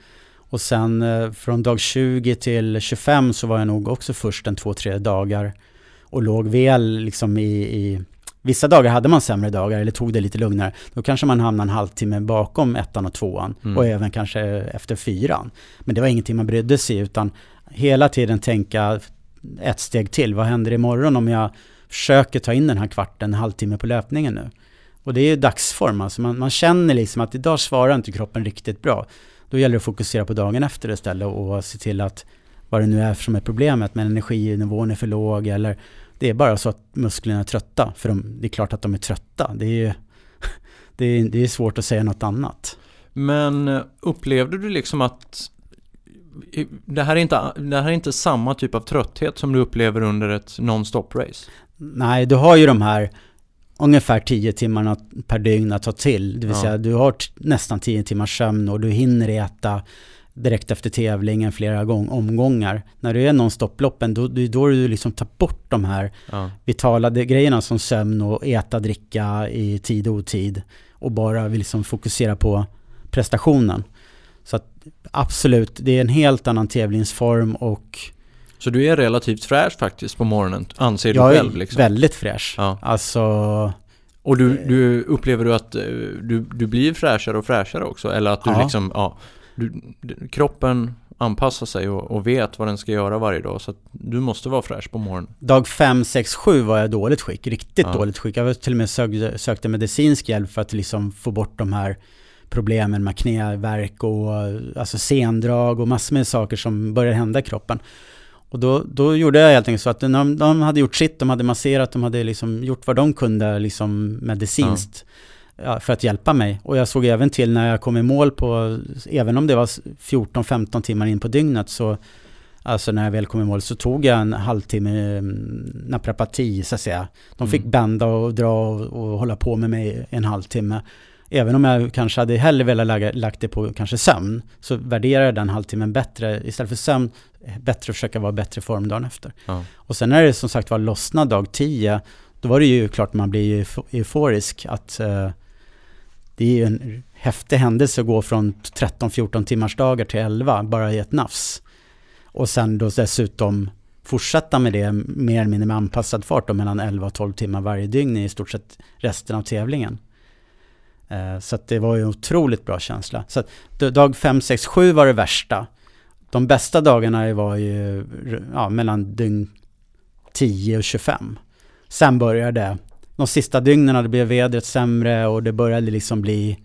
Och sen eh, från dag 20 till 25 så var jag nog också först en två, tre dagar och låg väl liksom i, i Vissa dagar hade man sämre dagar eller tog det lite lugnare. Då kanske man hamnade en halvtimme bakom ettan och tvåan mm. och även kanske efter fyran. Men det var ingenting man brydde sig utan hela tiden tänka ett steg till. Vad händer imorgon om jag försöker ta in den här kvarten, en halvtimme på löpningen nu? Och det är ju dagsform, alltså man, man känner liksom att idag svarar inte kroppen riktigt bra. Då gäller det att fokusera på dagen efter istället och se till att vad det nu är som är problemet, men energinivån är för låg eller det är bara så att musklerna är trötta. För de, det är klart att de är trötta. Det är, [laughs] det är, det är svårt att säga något annat. Men eh, upplevde du liksom att det här, är inte, det här är inte samma typ av trötthet som du upplever under ett non-stop-race? Nej, du har ju de här ungefär 10 timmarna per dygn att ta till. Det vill ja. säga du har nästan 10 timmars sömn och du hinner äta direkt efter tävlingen flera gång, omgångar. När du är non-stop-loppen, då, då, då du liksom tar bort de här ja. vitala grejerna som sömn och äta, dricka i tid och otid. Och bara vill liksom fokusera på prestationen. Så att absolut, det är en helt annan tävlingsform och så du är relativt fräsch faktiskt på morgonen, anser du jag själv? Jag är liksom. väldigt fräsch. Ja. Alltså... Och du, du upplever du att eh, du, du blir fräschare och fräschare också? Eller att du ja. liksom, ja, du, kroppen anpassar sig och, och, vet vad den ska göra varje dag. Så att du måste vara fräsch på morgonen. Dag 5, 6, 7 var jag dåligt skick. Riktigt ja. dåligt skick. Jag till och med sökte, sökte medicinsk hjälp för att liksom få bort de här problemen med knäverk och alltså sendrag och massor med saker som börjar hända i kroppen. Och då, då gjorde jag helt enkelt så att de, de hade gjort sitt, de hade masserat, de hade liksom gjort vad de kunde liksom medicinskt. Ja ja, för att hjälpa mig. Och jag såg även till när jag kom i mål på, även om det var 14-15 timmar in på dygnet, så Alltså när jag väl kom i mål så tog jag en halvtimme mm, naprapati så att säga. De fick mm. bända och dra och, och, hålla på med mig en halvtimme. Även om jag kanske hade hellre velat lägga, lagt det på kanske sömn, så värderar jag den halvtimmen bättre. Istället för sömn, bättre att försöka vara bättre form dagen efter. Ja. Och sen när det som sagt var lossnad dag 10, då var det ju klart man blir euforisk att uh, det är ju en häftig händelse att gå från 13-14 timmars dagar till 11 bara i ett nafs. Och sen då dessutom fortsätta med det mer eller mindre med anpassad fart då, mellan 11 och 12 timmar varje dygn i stort sett resten av tävlingen. Eh, så det var ju en otroligt bra känsla. Så dag 5, 6, 7 var det värsta. De bästa dagarna var ju ja, mellan dygn 10 och 25. Sen började de sista dygnen det blev vädret sämre och det började liksom bli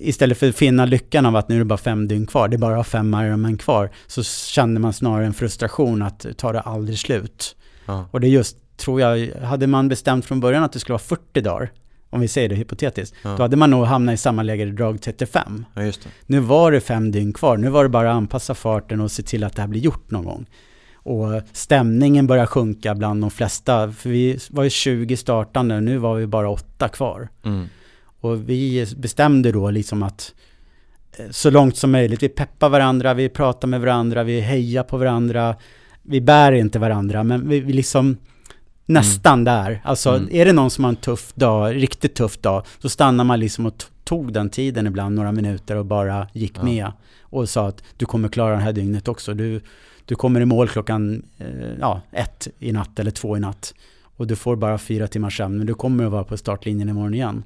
Istället för att finna lyckan av att nu är det bara fem dygn kvar, det är bara fem Ironman kvar, så kände man snarare en frustration att ta det aldrig slut. Ja. Och det är just, tror jag, hade man bestämt från början att det skulle vara 40 dagar, om vi säger det hypotetiskt, ja. då hade man nog hamnat i samma läge i drag 35. Ja, nu var det fem dygn kvar, nu var det bara att anpassa farten och se till att det här blir gjort någon gång. Och stämningen börjar sjunka bland de flesta. För vi var ju 20 startande, nu var vi bara åtta kvar. Mm. Och vi bestämde då liksom att eh, så långt som möjligt, vi peppar varandra, vi pratar med varandra, vi hejar på varandra. Vi bär inte varandra, men vi, vi liksom nästan mm. där. Alltså mm. är det någon som har en tuff dag, riktigt tuff dag, så stannar man liksom och tog den tiden ibland, några minuter och bara gick ja. med. Och sa att du kommer klara det här dygnet också. Du, du kommer i mål klockan eh, ja, ett i natt eller två i natt. Och du får bara fyra timmars sömn, men du kommer att vara på startlinjen imorgon igen.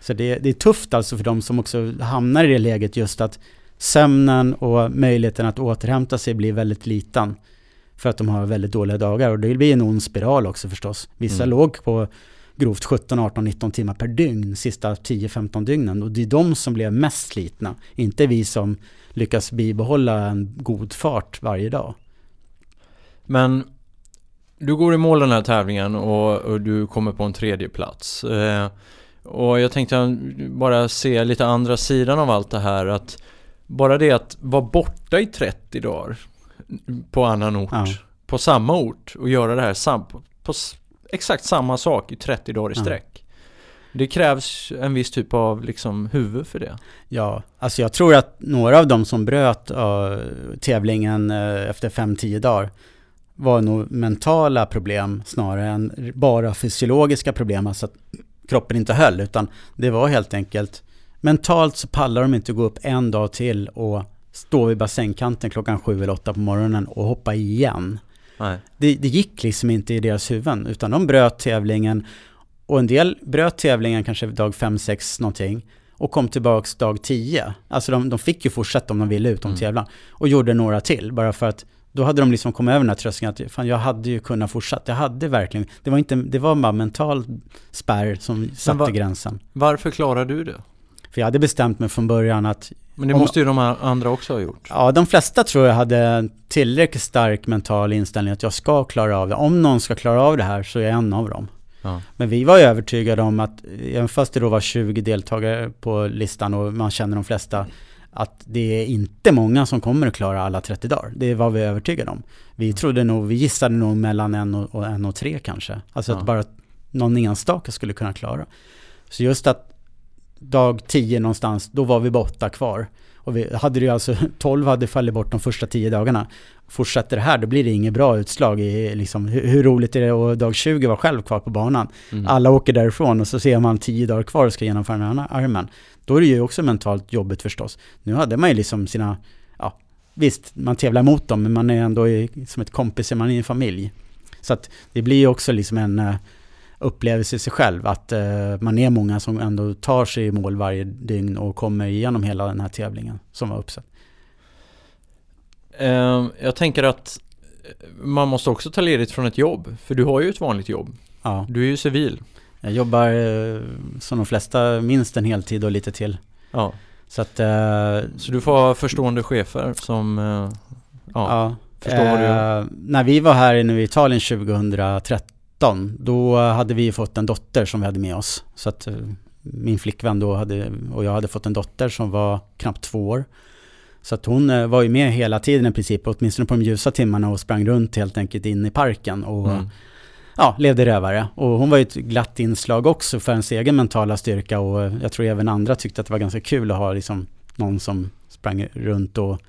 Så det, det är tufft alltså för de som också hamnar i det läget just att sömnen och möjligheten att återhämta sig blir väldigt liten. För att de har väldigt dåliga dagar och det blir en ond spiral också förstås. Vissa mm. låg på grovt 17, 18, 19 timmar per dygn sista 10-15 dygnen och det är de som blev mest slitna. Inte vi som lyckas bibehålla en god fart varje dag. Men du går i mål den här tävlingen och, och du kommer på en tredje plats. Eh, och jag tänkte bara se lite andra sidan av allt det här att bara det att vara borta i 30 dagar på annan ort, ja. på samma ort och göra det här sam på exakt samma sak i 30 dagar i sträck. Det krävs en viss typ av liksom huvud för det. Ja, alltså jag tror att några av dem som bröt uh, tävlingen uh, efter 5-10 dagar var nog mentala problem snarare än bara fysiologiska problem, alltså att kroppen inte höll, utan det var helt enkelt mentalt så pallar de inte gå upp en dag till och stå vid bassängkanten klockan sju eller åtta på morgonen och hoppa igen. Det, det, gick liksom inte i deras huvuden, utan de bröt tävlingen och en del bröt tävlingen kanske dag fem, sex någonting och kom tillbaks dag tio. Alltså de, de fick ju fortsätta om de ville ut om mm. tävlan och gjorde några till bara för att då hade de liksom kommit över den här tröskeln att fan, jag hade ju kunnat fortsätta. Jag hade verkligen, det var, inte, det var bara mental spärr som satte var, gränsen. Varför klarade du det? För jag hade bestämt mig från början att Men det måste ju de andra också ha gjort. Ja, de flesta tror jag hade en tillräckligt stark mental inställning att jag ska klara av det. Om någon ska klara av det här så är jag en av dem. Ja. Men vi var ju övertygade om att, även fast det då var 20 deltagare på listan och man känner de flesta, att det är inte många som kommer att klara alla 30 dagar. Det var vi övertygade om. Vi mm. trodde nog, vi gissade nog mellan en och, och en och tre kanske. Alltså ja. att bara någon enstaka skulle kunna klara. Så just att dag 10 någonstans, då var vi borta kvar. Och vi hade ju alltså, [laughs] 12 hade fallit bort de första 10 dagarna. Fortsätter det här, då blir det inget bra utslag i liksom, hur, hur roligt är det att dag 20 var själv kvar på banan. Mm. Alla åker därifrån och så ser man 10 dagar kvar och ska genomföra den här armen. Då är det ju också mentalt jobbigt förstås. Nu hade man ju liksom sina, ja, visst, man tävlar mot dem, men man är ändå i, som ett kompis, man är i en familj. Så att det blir ju också liksom en eh, upplevelse i sig själv. Att eh, man är många som ändå tar sig i mål varje dygn och kommer igenom hela den här tävlingen som var uppsatt. Uh, jag tänker att man måste också ta ledigt från ett jobb. För du har ju ett vanligt jobb. Ja. Du är ju civil. Jag jobbar eh, som de flesta minst en heltid och lite till. Ja. Så att... Eh, så du får ha förstående chefer som... Ja, ja. Förstår vad du gör. När vi var här nu i Italien 2013 13, då hade vi fått en dotter som vi hade med oss. Så att eh, min flickvän då hade, och jag hade fått en dotter som var knappt två år. Så att hon eh, var ju med hela tiden i princip, åtminstone på de ljusa timmarna och sprang runt helt enkelt in i parken och mm. ja, levde rövare. Och hon var ju ett glatt inslag också för ens egen mentala styrka och jag tror även andra tyckte att det var ganska kul att ha liksom någon som sprang runt och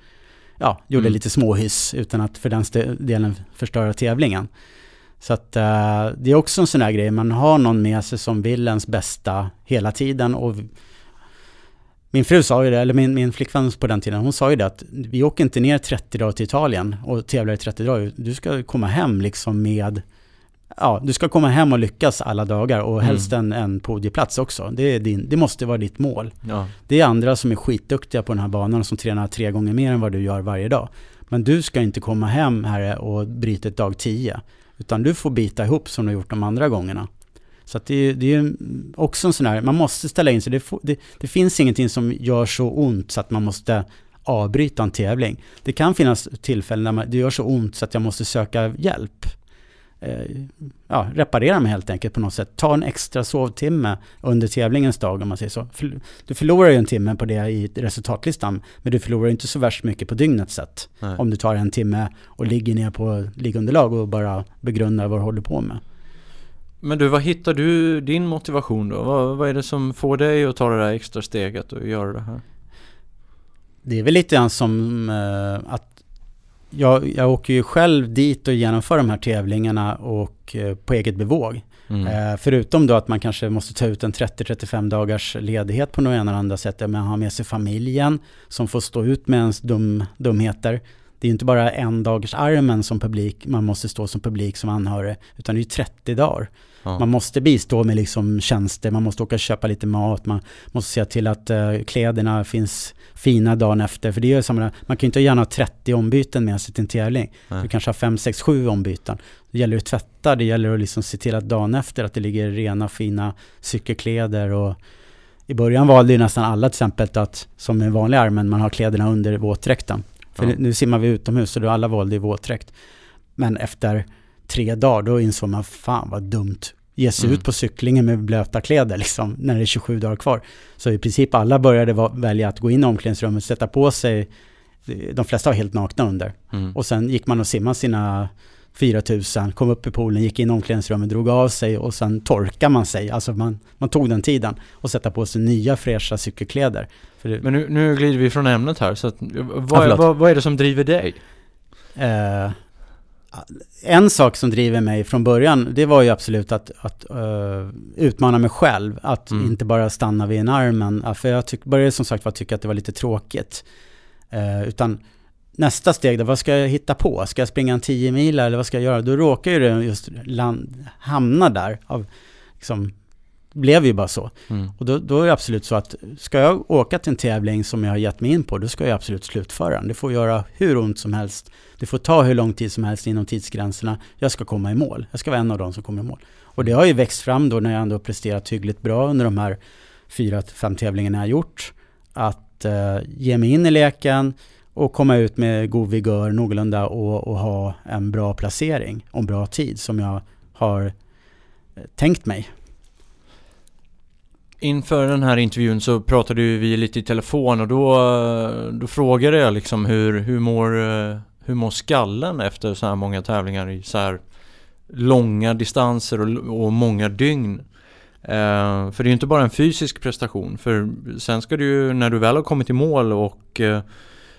ja, gjorde mm. lite småhyss utan att för den delen förstöra tävlingen. Så att uh, det är också en sån här grej, man har någon med sig som vill ens bästa hela tiden och min fru sa ju det, eller min, min flickvän på den tiden, hon sa ju det att vi åker inte ner 30 dagar till Italien och tävlar i 30 dagar. Du ska komma hem liksom med, ja, du ska komma hem och lyckas alla dagar och mm. helst en, en podieplats också. Det, är din, det måste vara ditt mål. Ja. Det är andra som är skitduktiga på den här banan och som tränar tre gånger mer än vad du gör varje dag. Men du ska inte komma hem här och bryta ett dag 10. Utan du får bita ihop som du gjort de andra gångerna. Så att det, det är också en sån här, man måste ställa in sig. Det, det, det, finns ingenting som gör så ont så att man måste avbryta en tävling. Det kan finnas tillfällen när det gör så ont så att jag måste söka hjälp. Eh, ja, reparera mig helt enkelt på något sätt. Ta en extra sovtimme under tävlingens dag om man säger så. Du förlorar ju en timme på det i resultatlistan, men du förlorar inte så värst mycket på dygnets sätt. Nej. Om du tar en timme och ligger ner på liggunderlag och bara begrundar vad du håller på med. Men du, vad hittar du din motivation då? Vad, vad är det som får dig att ta det där extra steget och göra det här? Det är väl lite grann som eh, att jag, jag åker ju själv dit och genomför de här tävlingarna och eh, på eget bevåg. Mm. Eh, förutom då att man kanske måste ta ut en 30-35 dagars ledighet på något ena eller andra sätt. Man har med sig familjen som får stå ut med ens dum, dumheter. Det är inte bara en dagars armen som publik, man måste stå som publik som anhörig, utan det är 30 dagar. Ja. Man måste bistå med liksom tjänster, man måste åka och köpa lite mat, man måste se till att uh, kläderna finns fina dagen efter. För det är ju samma, man kan ju inte gärna ha 30 ombyten med sig till en tävling. Nej. Du kanske har 5, 6, 7 ombyten. Det gäller att tvätta, det gäller att liksom se till att dagen efter att det ligger rena fina cykelkläder och i början valde ju nästan alla till exempel att, som en vanlig armen, man har kläderna under våtdräkten. För ja. nu simmar vi utomhus så då alla valde ju våtdräkt. Men efter tre dagar då insåg man, fan vad dumt. Ge sig mm. ut på cyklingen med blöta kläder liksom, när det är 27 dagar kvar. Så i princip alla började välja att gå in i omklädningsrummet, sätta på sig, de flesta var helt nakna under. Mm. Och sen gick man och simmade sina 4000, kom upp i poolen, gick in i omklädningsrummet, drog av sig och sen torkade man sig. Alltså man, man tog den tiden och sätta på sig nya fräscha cykelkläder. Det... Men nu, nu glider vi från ämnet här, så att, vad, ja, vad, vad, är det som driver dig? Uh, en sak som driver mig från början, det var ju absolut att, att uh, utmana mig själv. Att mm. inte bara stanna vid en armen. För jag tyck, började som sagt var tycka att det var lite tråkigt. Uh, utan nästa steg då, vad ska jag hitta på? Ska jag springa en 10 mil eller vad ska jag göra? Då råkar ju det just land, hamna där av liksom, blev ju bara så. Mm. Och då, då, är det absolut så att ska jag åka till en tävling som jag har gett mig in på, då ska jag absolut slutföra den. Det får göra hur ont som helst. Det får ta hur lång tid som helst inom tidsgränserna. Jag ska komma i mål. Jag ska vara en av dem som kommer i mål. Och det har ju växt fram då när jag ändå presterat hyggligt bra under de här fyra, fem tävlingarna jag har gjort. Att eh, ge mig in i leken och komma ut med god vigör någorlunda och, och ha en bra placering och en bra tid som jag har eh, tänkt mig. Inför den här intervjun så pratade vi lite i telefon och då, då frågade jag liksom hur, hur, mår, hur mår skallen efter så här många tävlingar i så här långa distanser och, och många dygn. Eh, för det är ju inte bara en fysisk prestation för sen ska du ju när du väl har kommit i mål och eh,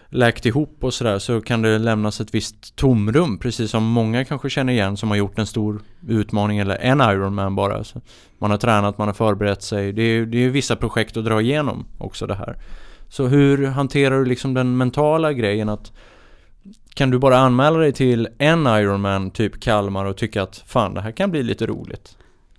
läkt ihop och sådär så kan det lämnas ett visst tomrum precis som många kanske känner igen som har gjort en stor utmaning eller en Ironman bara. Så man har tränat, man har förberett sig. Det är, det är vissa projekt att dra igenom också det här. Så hur hanterar du liksom den mentala grejen att kan du bara anmäla dig till en Ironman, typ Kalmar och tycka att fan det här kan bli lite roligt?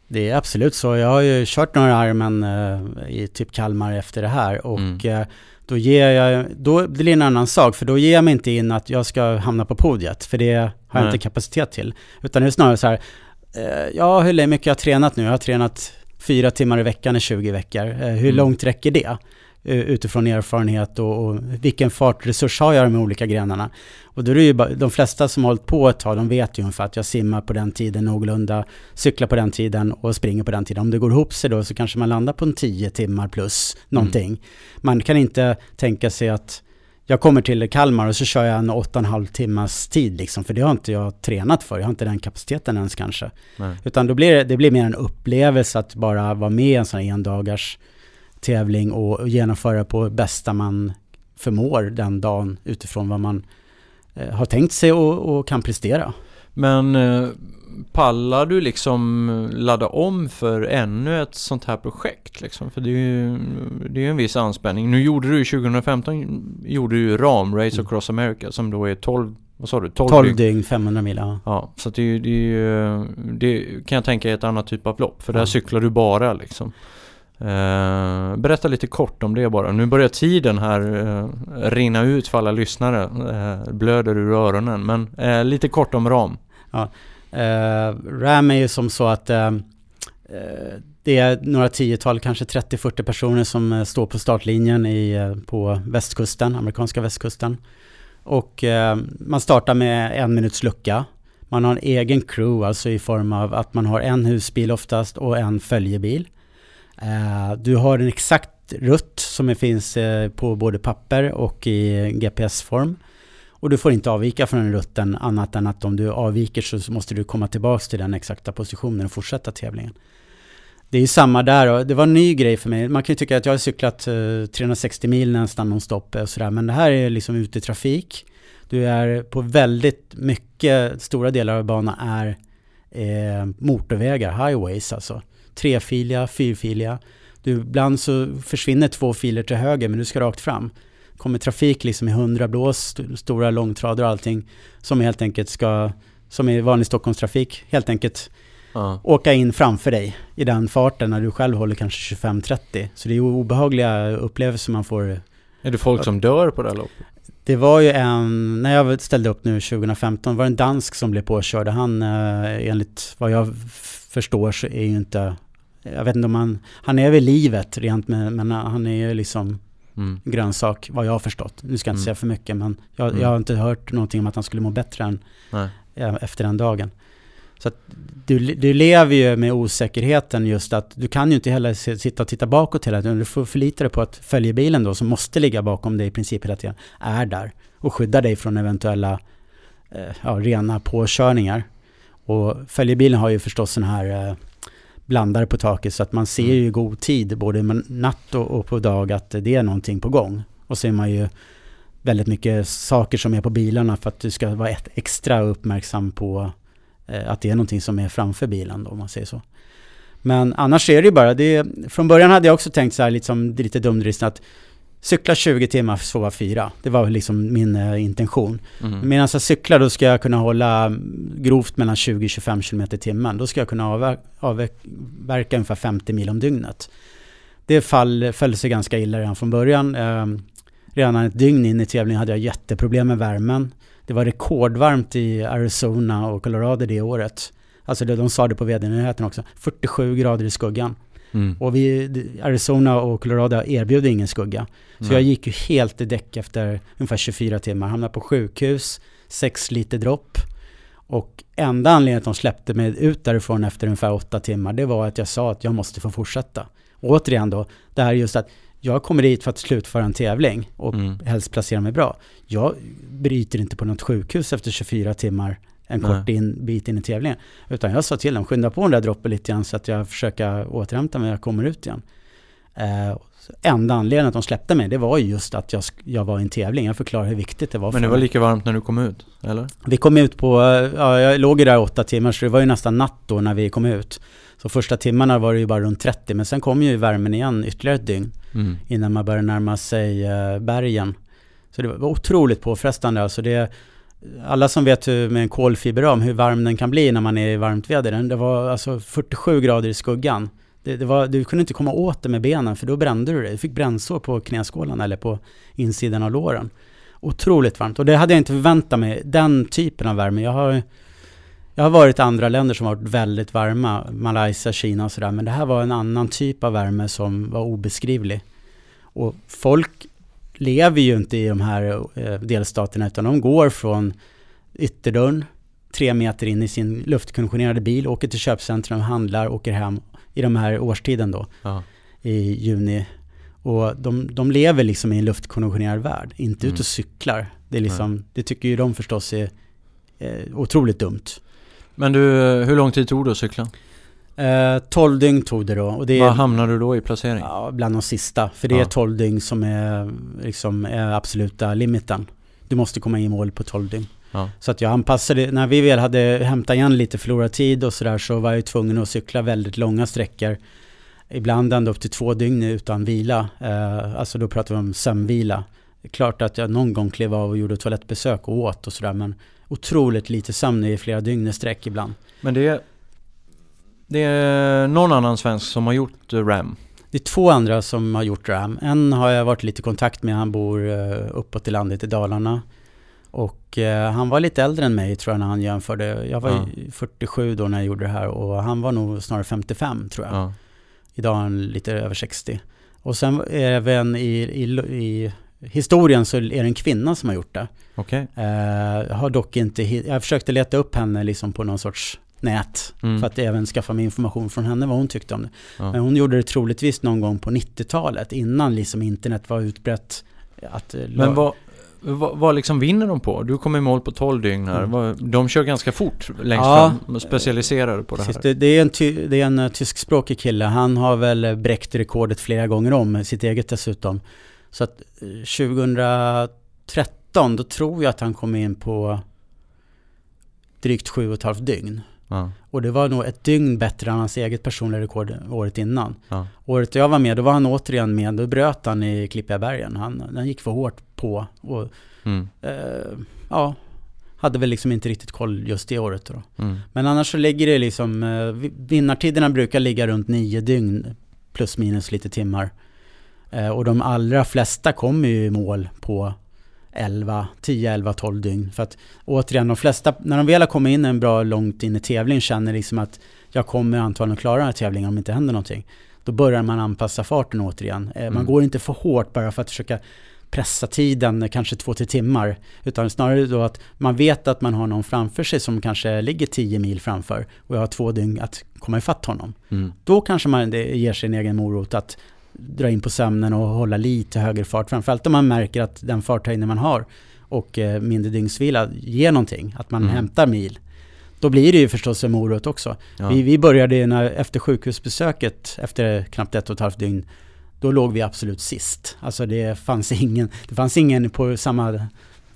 Det är absolut så. Jag har ju kört några Ironman uh, i typ Kalmar efter det här och mm. uh, då ger jag, då blir det en annan sak, för då ger jag mig inte in att jag ska hamna på podiet, för det har jag Nej. inte kapacitet till. Utan det är snarare så här, eh, ja hur mycket jag har tränat nu? Jag har tränat fyra timmar i veckan i 20 veckor. Eh, hur mm. långt räcker det? Eh, utifrån erfarenhet och, och vilken fartresurs har jag de olika grenarna. Och då är det ju bara, de flesta som har hållit på ett tag, de vet ju ungefär att jag simmar på den tiden någorlunda, cyklar på den tiden och springer på den tiden. Om det går ihop sig då så kanske man landar på en 10 timmar plus någonting. Mm. Man kan inte tänka sig att jag kommer till Kalmar och så kör jag en 8,5 timmars tid liksom, för det har inte jag tränat för. Jag har inte den kapaciteten ens kanske. Nej. Utan då blir det, det blir mer en upplevelse att bara vara med i en sån här endagars tävling och genomföra på bästa man förmår den dagen utifrån vad man eh, har tänkt sig och, och kan prestera. Men eh, pallar du liksom ladda om för ännu ett sånt här projekt? Liksom? För det är ju det är en viss anspänning. Nu gjorde du 2015 gjorde du ramrace mm. across America som då är 12 vad sa du? 12, 12 dygn, 500 mil. Ja, ja så det, det, det, kan jag tänka är ett annat typ av lopp. För ja. där cyklar du bara liksom. Eh, berätta lite kort om det bara. Nu börjar tiden här eh, rinna ut för alla lyssnare. Eh, blöder ur öronen. Men lite kort om RAM. Ja. RAM är ju som så att det är några tiotal, kanske 30-40 personer som står på startlinjen i, på västkusten, amerikanska västkusten. Och man startar med en minuts lucka. Man har en egen crew, alltså i form av att man har en husbil oftast och en följebil. Eh, du har en exakt rutt som finns eh, på både papper och i GPS-form. Och du får inte avvika från den rutten annat än att om du avviker så måste du komma tillbaka till den exakta positionen och fortsätta tävlingen. Det är ju samma där och det var en ny grej för mig. Man kan ju tycka att jag har cyklat eh, 360 mil nästan nonstop och sådär. Men det här är liksom ute i trafik. Du är på väldigt mycket, stora delar av banan är eh, motorvägar, highways alltså. Trefiliga, fyrfiliga. Du, ibland så försvinner två filer till höger men du ska rakt fram. kommer trafik liksom i 100 blås, st stora långtradare och allting som helt enkelt ska, som i vanlig Stockholmstrafik, helt enkelt ja. åka in framför dig i den farten när du själv håller kanske 25-30. Så det är obehagliga upplevelser man får. Är det folk som dör på det här loppet? Det var ju en, när jag ställde upp nu 2015, var det en dansk som blev påkörd. Han, eh, enligt vad jag förstår så är ju inte, jag vet inte om han, han är väl livet rent med, men han är ju liksom mm. grönsak vad jag har förstått. Nu ska jag inte mm. säga för mycket men jag, mm. jag, har inte hört någonting om att han skulle må bättre än Nej. efter den dagen. Så att du, du lever ju med osäkerheten just att du kan ju inte heller sitta och titta bakåt hela tiden. Du får förlita dig på att följebilen då, som måste ligga bakom dig i princip hela tiden, är där och skyddar dig från eventuella eh, ja, rena påkörningar. Och följebilen har ju förstås den här eh, blandare på taket så att man ser mm. ju i god tid, både natt och, på dag, att det är någonting på gång. Och så är man ju väldigt mycket saker som är på bilarna för att du ska vara extra uppmärksam på Eh, att det är någonting som är framför bilen då, om man säger så. Men annars är det ju bara, det, från början hade jag också tänkt så här liksom, lite dumdristigt att cykla 20 timmar, sova 4. Det var liksom min eh, intention. Mm. Medan jag cyklar då ska jag kunna hålla mm, grovt mellan 20-25 km i timmen. Då ska jag kunna avverka, avverka ungefär 50 mil om dygnet. Det fall, föll sig ganska illa redan från början. Eh, redan ett dygn in i tävlingen hade jag jätteproblem med värmen. Det var rekordvarmt i Arizona och Colorado det året. Alltså de sa det på vd-nyheten också. 47 grader i skuggan. Mm. Och vi, Arizona och Colorado erbjöd ingen skugga. Så mm. jag gick ju helt i däck efter ungefär 24 timmar. Hamnade på sjukhus, 6 liter dropp. Och enda anledningen att de släppte mig ut därifrån efter ungefär 8 timmar, det var att jag sa att jag måste få fortsätta. Och återigen då, det här just att jag kommer dit för att slutföra en tävling och mm. helst placera mig bra. Jag bryter inte på något sjukhus efter 24 timmar en Nej. kort in, bit in i tävlingen. Utan jag sa till dem, skynda på den där droppen lite grann så att jag försöker återhämta mig när jag kommer ut igen. Eh, enda anledningen att de släppte mig, det var just att jag, jag var i en tävling. Jag förklarade hur viktigt det var Men det var mig. lika varmt när du kom ut, eller? Vi kom ut på, ja, jag låg ju där åtta timmar, så det var ju nästan natt då när vi kom ut. Så första timmarna var det ju bara runt 30, men sen kom ju värmen igen ytterligare ett dygn. Mm. Innan man började närma sig uh, bergen. Så det var otroligt påfrestande. Alltså det, alla som vet hur, med en kolfiberram hur varm den kan bli när man är i varmt väder. Det var alltså 47 grader i skuggan. Det, det var, du kunde inte komma åt det med benen för då brände du dig. Du fick brännsår på knäskålarna eller på insidan av låren. Otroligt varmt och det hade jag inte förväntat mig, den typen av värme. Jag har jag har varit i andra länder som varit väldigt varma, Malaysia, Kina och sådär, men det här var en annan typ av värme som var obeskrivlig. Och folk lever ju inte i de här eh, delstaterna, utan de går från ytterdörren, tre meter in i sin luftkonditionerade bil, åker till köpcentrum, handlar, åker hem i de här årstiden då, Aha. i juni. Och de, de lever liksom i en luftkonditionerad värld, inte mm. ute och cyklar. Det, är liksom, det tycker ju de förstås är eh, otroligt dumt. Men du, hur lång tid tog det att cykla? Eh, 12 dygn tog det då. Och det Var hamnade du då i placering? Ja, bland de sista. För det ja. är 12 dygn som är, liksom, är absoluta limiten. Du måste komma i mål på 12 dygn. Ja. Så att jag anpassade, när vi väl hade hämtat igen lite förlorad tid och sådär så var jag tvungen att cykla väldigt långa sträckor. Ibland ända upp till två dygn utan vila. Eh, alltså då pratar vi om sömnvila. Klart att jag någon gång klev av och gjorde toalettbesök och åt och sådär men otroligt lite sömn i flera dygn i sträck ibland. Men det det är någon annan svensk som har gjort eh, RAM? Det är två andra som har gjort RAM. En har jag varit lite i kontakt med, han bor eh, uppåt i landet i Dalarna. Och eh, han var lite äldre än mig tror jag när han jämförde. Jag var ja. 47 då när jag gjorde det här och han var nog snarare 55 tror jag. Ja. Idag är han lite över 60. Och sen även i, i, i historien så är det en kvinna som har gjort det. Okay. Uh, har dock inte, jag försökte leta upp henne liksom på någon sorts nät. Mm. För att även skaffa mig information från henne vad hon tyckte om det. Ja. Men hon gjorde det troligtvis någon gång på 90-talet innan liksom internet var utbrett. Att, eh, Men vad, vad, vad liksom vinner de på? Du kommer i mål på 12 dygn här. Mm. De kör ganska fort längst ja, fram, specialiserade på det här. Det, det, är en ty, det är en uh, tyskspråkig kille. Han har väl bräckt rekordet flera gånger om, sitt eget dessutom. Så att 2013 2017 då tror jag att han kom in på drygt sju och ett halvt dygn. Ja. Och det var nog ett dygn bättre än hans eget personliga rekord året innan. Ja. Året jag var med, då var han återigen med. Då bröt han i Klippiga bergen. Han, han gick för hårt på. Och, mm. eh, ja, hade väl liksom inte riktigt koll just det året då. Mm. Men annars så ligger det liksom, eh, vinnartiderna brukar ligga runt nio dygn plus minus lite timmar. Eh, och de allra flesta kommer ju i mål på 11, 10, 11, 12 dygn. För att återigen, de flesta, när de väl har kommit in en bra långt in i tävling känner liksom att jag kommer antagligen klara den här tävlingen om det inte händer någonting. Då börjar man anpassa farten återigen. Eh, man mm. går inte för hårt bara för att försöka pressa tiden kanske två till timmar. Utan snarare då att man vet att man har någon framför sig som kanske ligger tio mil framför och jag har två dygn att komma ifatt honom. Mm. Då kanske man ger sig en egen morot att dra in på sömnen och hålla lite högre fart. Framförallt om man märker att den farthöjning man har och eh, mindre dygnsvila ger någonting, att man mm. hämtar mil. Då blir det ju förstås en morot också. Ja. Vi, vi började när, efter sjukhusbesöket, efter knappt ett och ett halvt dygn, då låg vi absolut sist. Alltså det fanns ingen, det fanns ingen på samma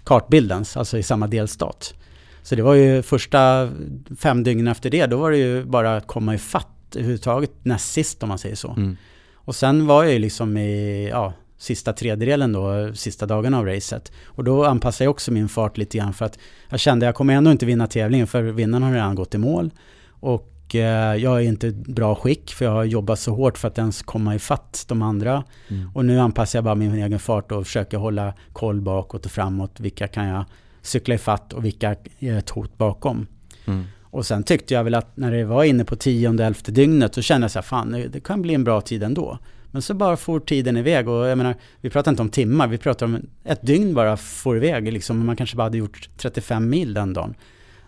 kartbildens, alltså i samma delstat. Så det var ju första fem dygn efter det, då var det ju bara att komma ifatt överhuvudtaget näst sist om man säger så. Mm. Och sen var jag ju liksom i ja, sista tredjedelen då, sista dagarna av racet. Och då anpassade jag också min fart lite grann för att jag kände att jag kommer ändå inte vinna tävlingen för vinnaren har redan gått i mål. Och eh, jag är inte i bra skick för jag har jobbat så hårt för att ens komma ifatt de andra. Mm. Och nu anpassar jag bara min egen fart och försöker hålla koll bakåt och framåt. Vilka kan jag cykla ifatt och vilka är ett hot bakom. Mm. Och sen tyckte jag väl att när det var inne på tionde, elfte dygnet så kände jag så här, fan det kan bli en bra tid ändå. Men så bara får tiden iväg och jag menar, vi pratar inte om timmar, vi pratar om ett dygn bara får iväg liksom. Man kanske bara hade gjort 35 mil den dagen.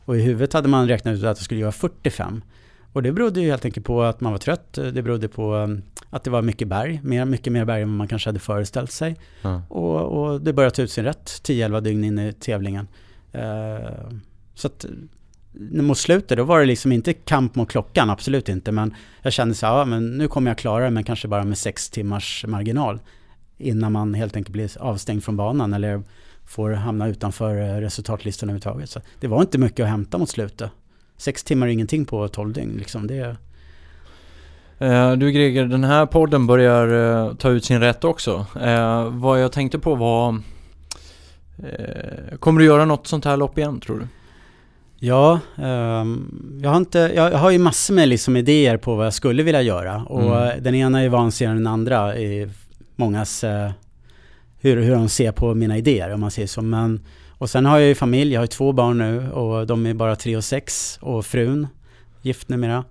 Och i huvudet hade man räknat ut att det skulle göra 45. Och det berodde ju helt enkelt på att man var trött, det berodde på um, att det var mycket berg, mer, mycket mer berg än man kanske hade föreställt sig. Mm. Och, och, det började ta ut sin rätt 10-11 dygn in i tävlingen. Uh, så att mot slutet då var det liksom inte kamp mot klockan, absolut inte. Men jag kände så här, ja, men nu kommer jag klara det, men kanske bara med sex timmars marginal. Innan man helt enkelt blir avstängd från banan eller får hamna utanför eh, resultatlistan överhuvudtaget. Så det var inte mycket att hämta mot slutet. Sex timmar är ingenting på tolv dygn. Liksom. Det... Eh, du Greger, den här podden börjar eh, ta ut sin rätt också. Vad jag tänkte på var, kommer du göra något sånt här lopp igen tror du? Ja, um, jag, har inte, jag har ju massor med liksom idéer på vad jag skulle vilja göra. Och mm. den ena är vansinnigare än den andra i mångas, uh, hur, hur de ser på mina idéer om man säger så. Men, och sen har jag ju familj, jag har ju två barn nu och de är bara tre och sex. Och frun, gift numera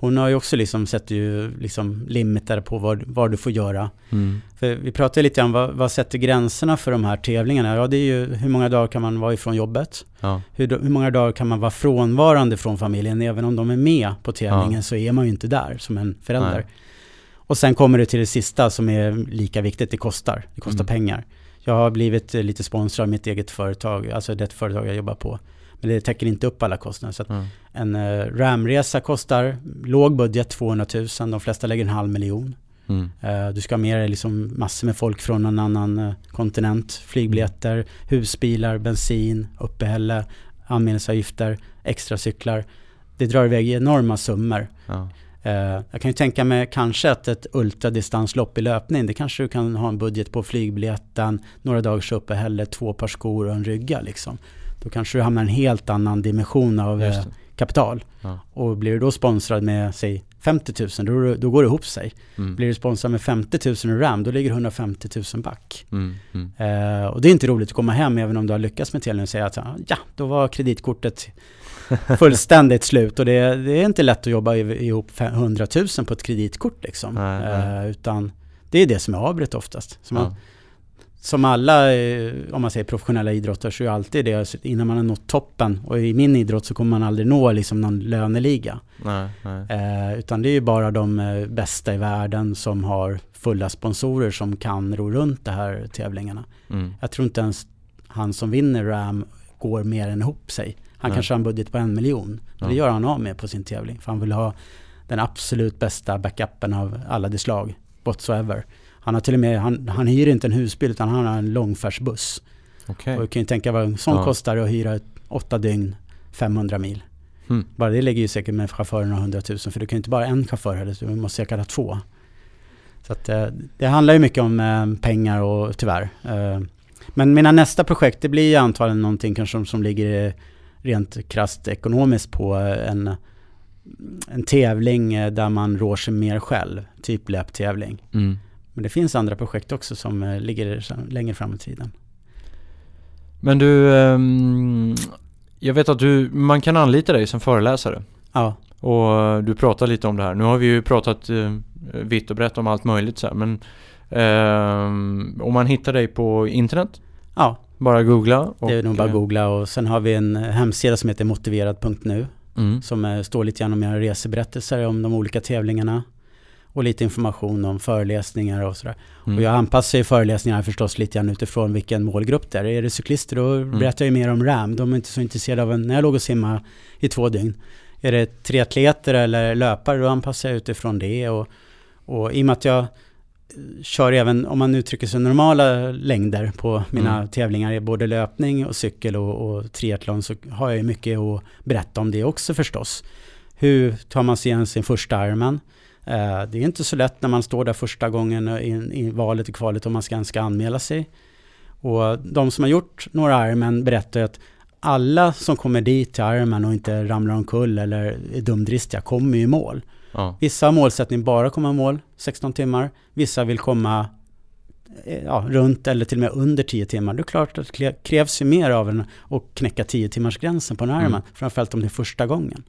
hon har ju också liksom sett ju liksom limiter på vad, vad du får göra. Mm. För vi pratade lite om vad, vad sätter gränserna för de här tävlingarna? Ja, det är ju hur många dagar kan man vara ifrån jobbet? Ja. Hur, hur många dagar kan man vara frånvarande från familjen? Även om de är med på tävlingen ja. så är man ju inte där som en förälder. Nej. Och sen kommer det till det sista som är lika viktigt, det kostar. Det kostar mm. pengar. Jag har blivit lite sponsrad av mitt eget företag, alltså det företag jag jobbar på. Men det täcker inte upp alla kostnader. Så mm. En uh, RAM-resa kostar låg budget 200 000, de flesta lägger en halv miljon. Mm. Uh, du ska ha med dig liksom massor med folk från en annan uh, kontinent. Flygbiljetter, husbilar, bensin, uppehälle, anmälningsavgifter, extra cyklar. Det drar iväg enorma summor. Ja. jag kan ju tänka mig kanske att ett ultradistanslopp i löpning, det kanske du kan ha en budget på flygbiljetten, några dagars uppehälle, två par skor och en rygga liksom. Då kanske du hamnar i en helt annan dimension av eh, kapital. Ja. Och blir du då sponsrad med, säg 50 000, då, då går det ihop sig. Mm. Blir du sponsrad med 50 000 i RAM, då ligger 150 000 back. Mm. Mm. Eh, och det är inte roligt att komma hem, även om du har lyckats med tävlingen och säga att ja, då var kreditkortet [laughs] fullständigt slut. Och det, det, är inte lätt att jobba ihop 100 000 på ett kreditkort liksom. Nej, nej. Eh, utan det är det som är avbryt oftast. Så man, som alla, eh, om man säger professionella idrottare, så är alltid det innan man har nått toppen. Och i min idrott så kommer man aldrig nå liksom någon löneliga. Nej, nej. Eh, utan det är ju bara de eh, bästa i världen som har fulla sponsorer som kan ro runt de här tävlingarna. Mm. Jag tror inte ens han som vinner RAM går mer än ihop sig. Han nej. kanske har en budget på en miljon. Ja. Det gör han av med på sin tävling. För han vill ha den absolut bästa backupen av alla de slag, whatsoever. Han har till och med, han, han hyr inte en husbil utan han har en långfärdsbuss. Okay. Och du kan ju tänka vad en sån ja. kostar att hyra åtta dygn, 500 mil. Mm. Bara det lägger ju säkert med chaufförerna 100 000 för du kan ju inte bara en chaufför heller, du måste säkert ha två. Så att, eh, det handlar ju mycket om eh, pengar och tyvärr. Eh, men mina nästa projekt det blir ju antagligen någonting kanske som, som ligger rent krasst ekonomiskt på en, en tävling där man rår sig mer själv, typ löptävling. Mm. Men det finns andra projekt också som ligger längre fram i tiden. Men du, um, jag vet att du, man kan anlita dig som föreläsare. Ja. Och du pratar lite om det här. Nu har vi ju pratat uh, vitt och brett om allt möjligt så här, men uh, om man hittar dig på internet? Ja. Bara googla? Och, det är nog bara eh, googla och sen har vi en hemsida som heter motiverad.nu mm. som står lite grann om era reseberättelser om de olika tävlingarna och lite information om föreläsningar och sådär. Mm. Och jag anpassar ju föreläsningarna förstås lite grann utifrån vilken målgrupp det är. Är det cyklister då mm. berättar jag mer om RAM. De är inte så intresserade av en, när jag låg och simmade i två dygn. Är det triatleter eller löpare då anpassar jag utifrån det. Och, och i och med att jag kör även, om man uttrycker sig normala längder på mina mm. tävlingar, både löpning och cykel och, och triathlon, så har jag ju mycket att berätta om det också förstås. Hur tar man sig igen sin första Ironman? Eh, det är inte så lätt när man står där första gången i, valet och kvalet och man ska, ska anmäla sig. Och de som har gjort några Ironman berättar att alla som kommer dit till Ironman och inte ramlar omkull eller är dumdristiga kommer i mål. Ja. Vissa har målsättning bara komma i mål 16 timmar. Vissa vill komma eh, ja, runt eller till och med under 10 timmar. Det är klart att det krävs ju mer av en att knäcka 10 timmars gränsen på en Ironman. Mm. Framförallt om det är första gången.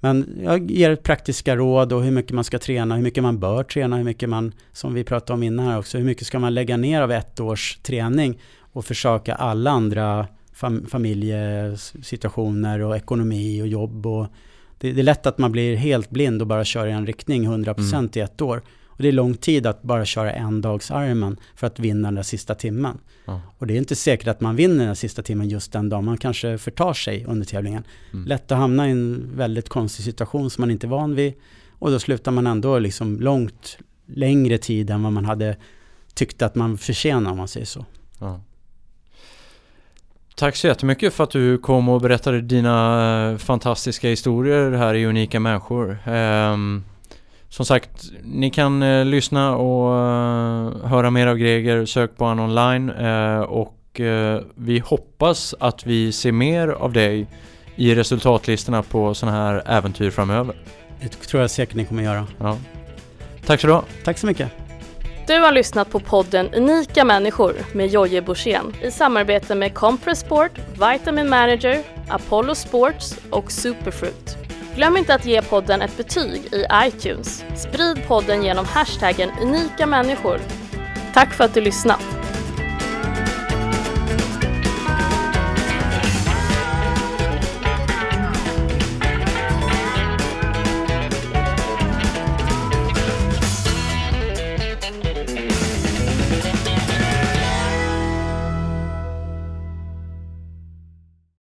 Men jag ger praktiska råd och hur mycket man ska träna, hur mycket man bör träna, hur mycket man, som vi pratade om innan här också, hur mycket ska man lägga ner av ett års träning och försöka alla andra fam familjesituationer och ekonomi och jobb och det, det, är lätt att man blir helt blind och bara kör i en riktning 100% mm. i ett år. Och det är lång tid att bara köra en dags Ironman för att vinna den där sista timmen. Ja. Och det är inte säkert att man vinner den sista timmen just den dagen. Man kanske förtar sig under tävlingen. Mm. Lätt att hamna i en väldigt konstig situation som man inte är van vid. Och då slutar man ändå liksom långt längre tid än vad man hade tyckt att man förtjänar om man säger så. Ja. Tack så jättemycket för att du kom och berättade dina eh, fantastiska historier här i Unika Människor. Um, som sagt, ni kan eh, lyssna och eh, höra mer av Greger, sök på honom online eh, och eh, vi hoppas att vi ser mer av dig i resultatlistorna på sådana här äventyr framöver. Det tror jag säkert ni kommer göra. Ja. Tack så du ha. Tack så mycket. Du har lyssnat på podden Unika människor med Jojje Borssén i samarbete med Compress Sport, Vitamin Manager, Apollo Sports och Superfruit. Glöm inte att ge podden ett betyg i iTunes. Sprid podden genom hashtaggen unika människor. Tack för att du lyssnat!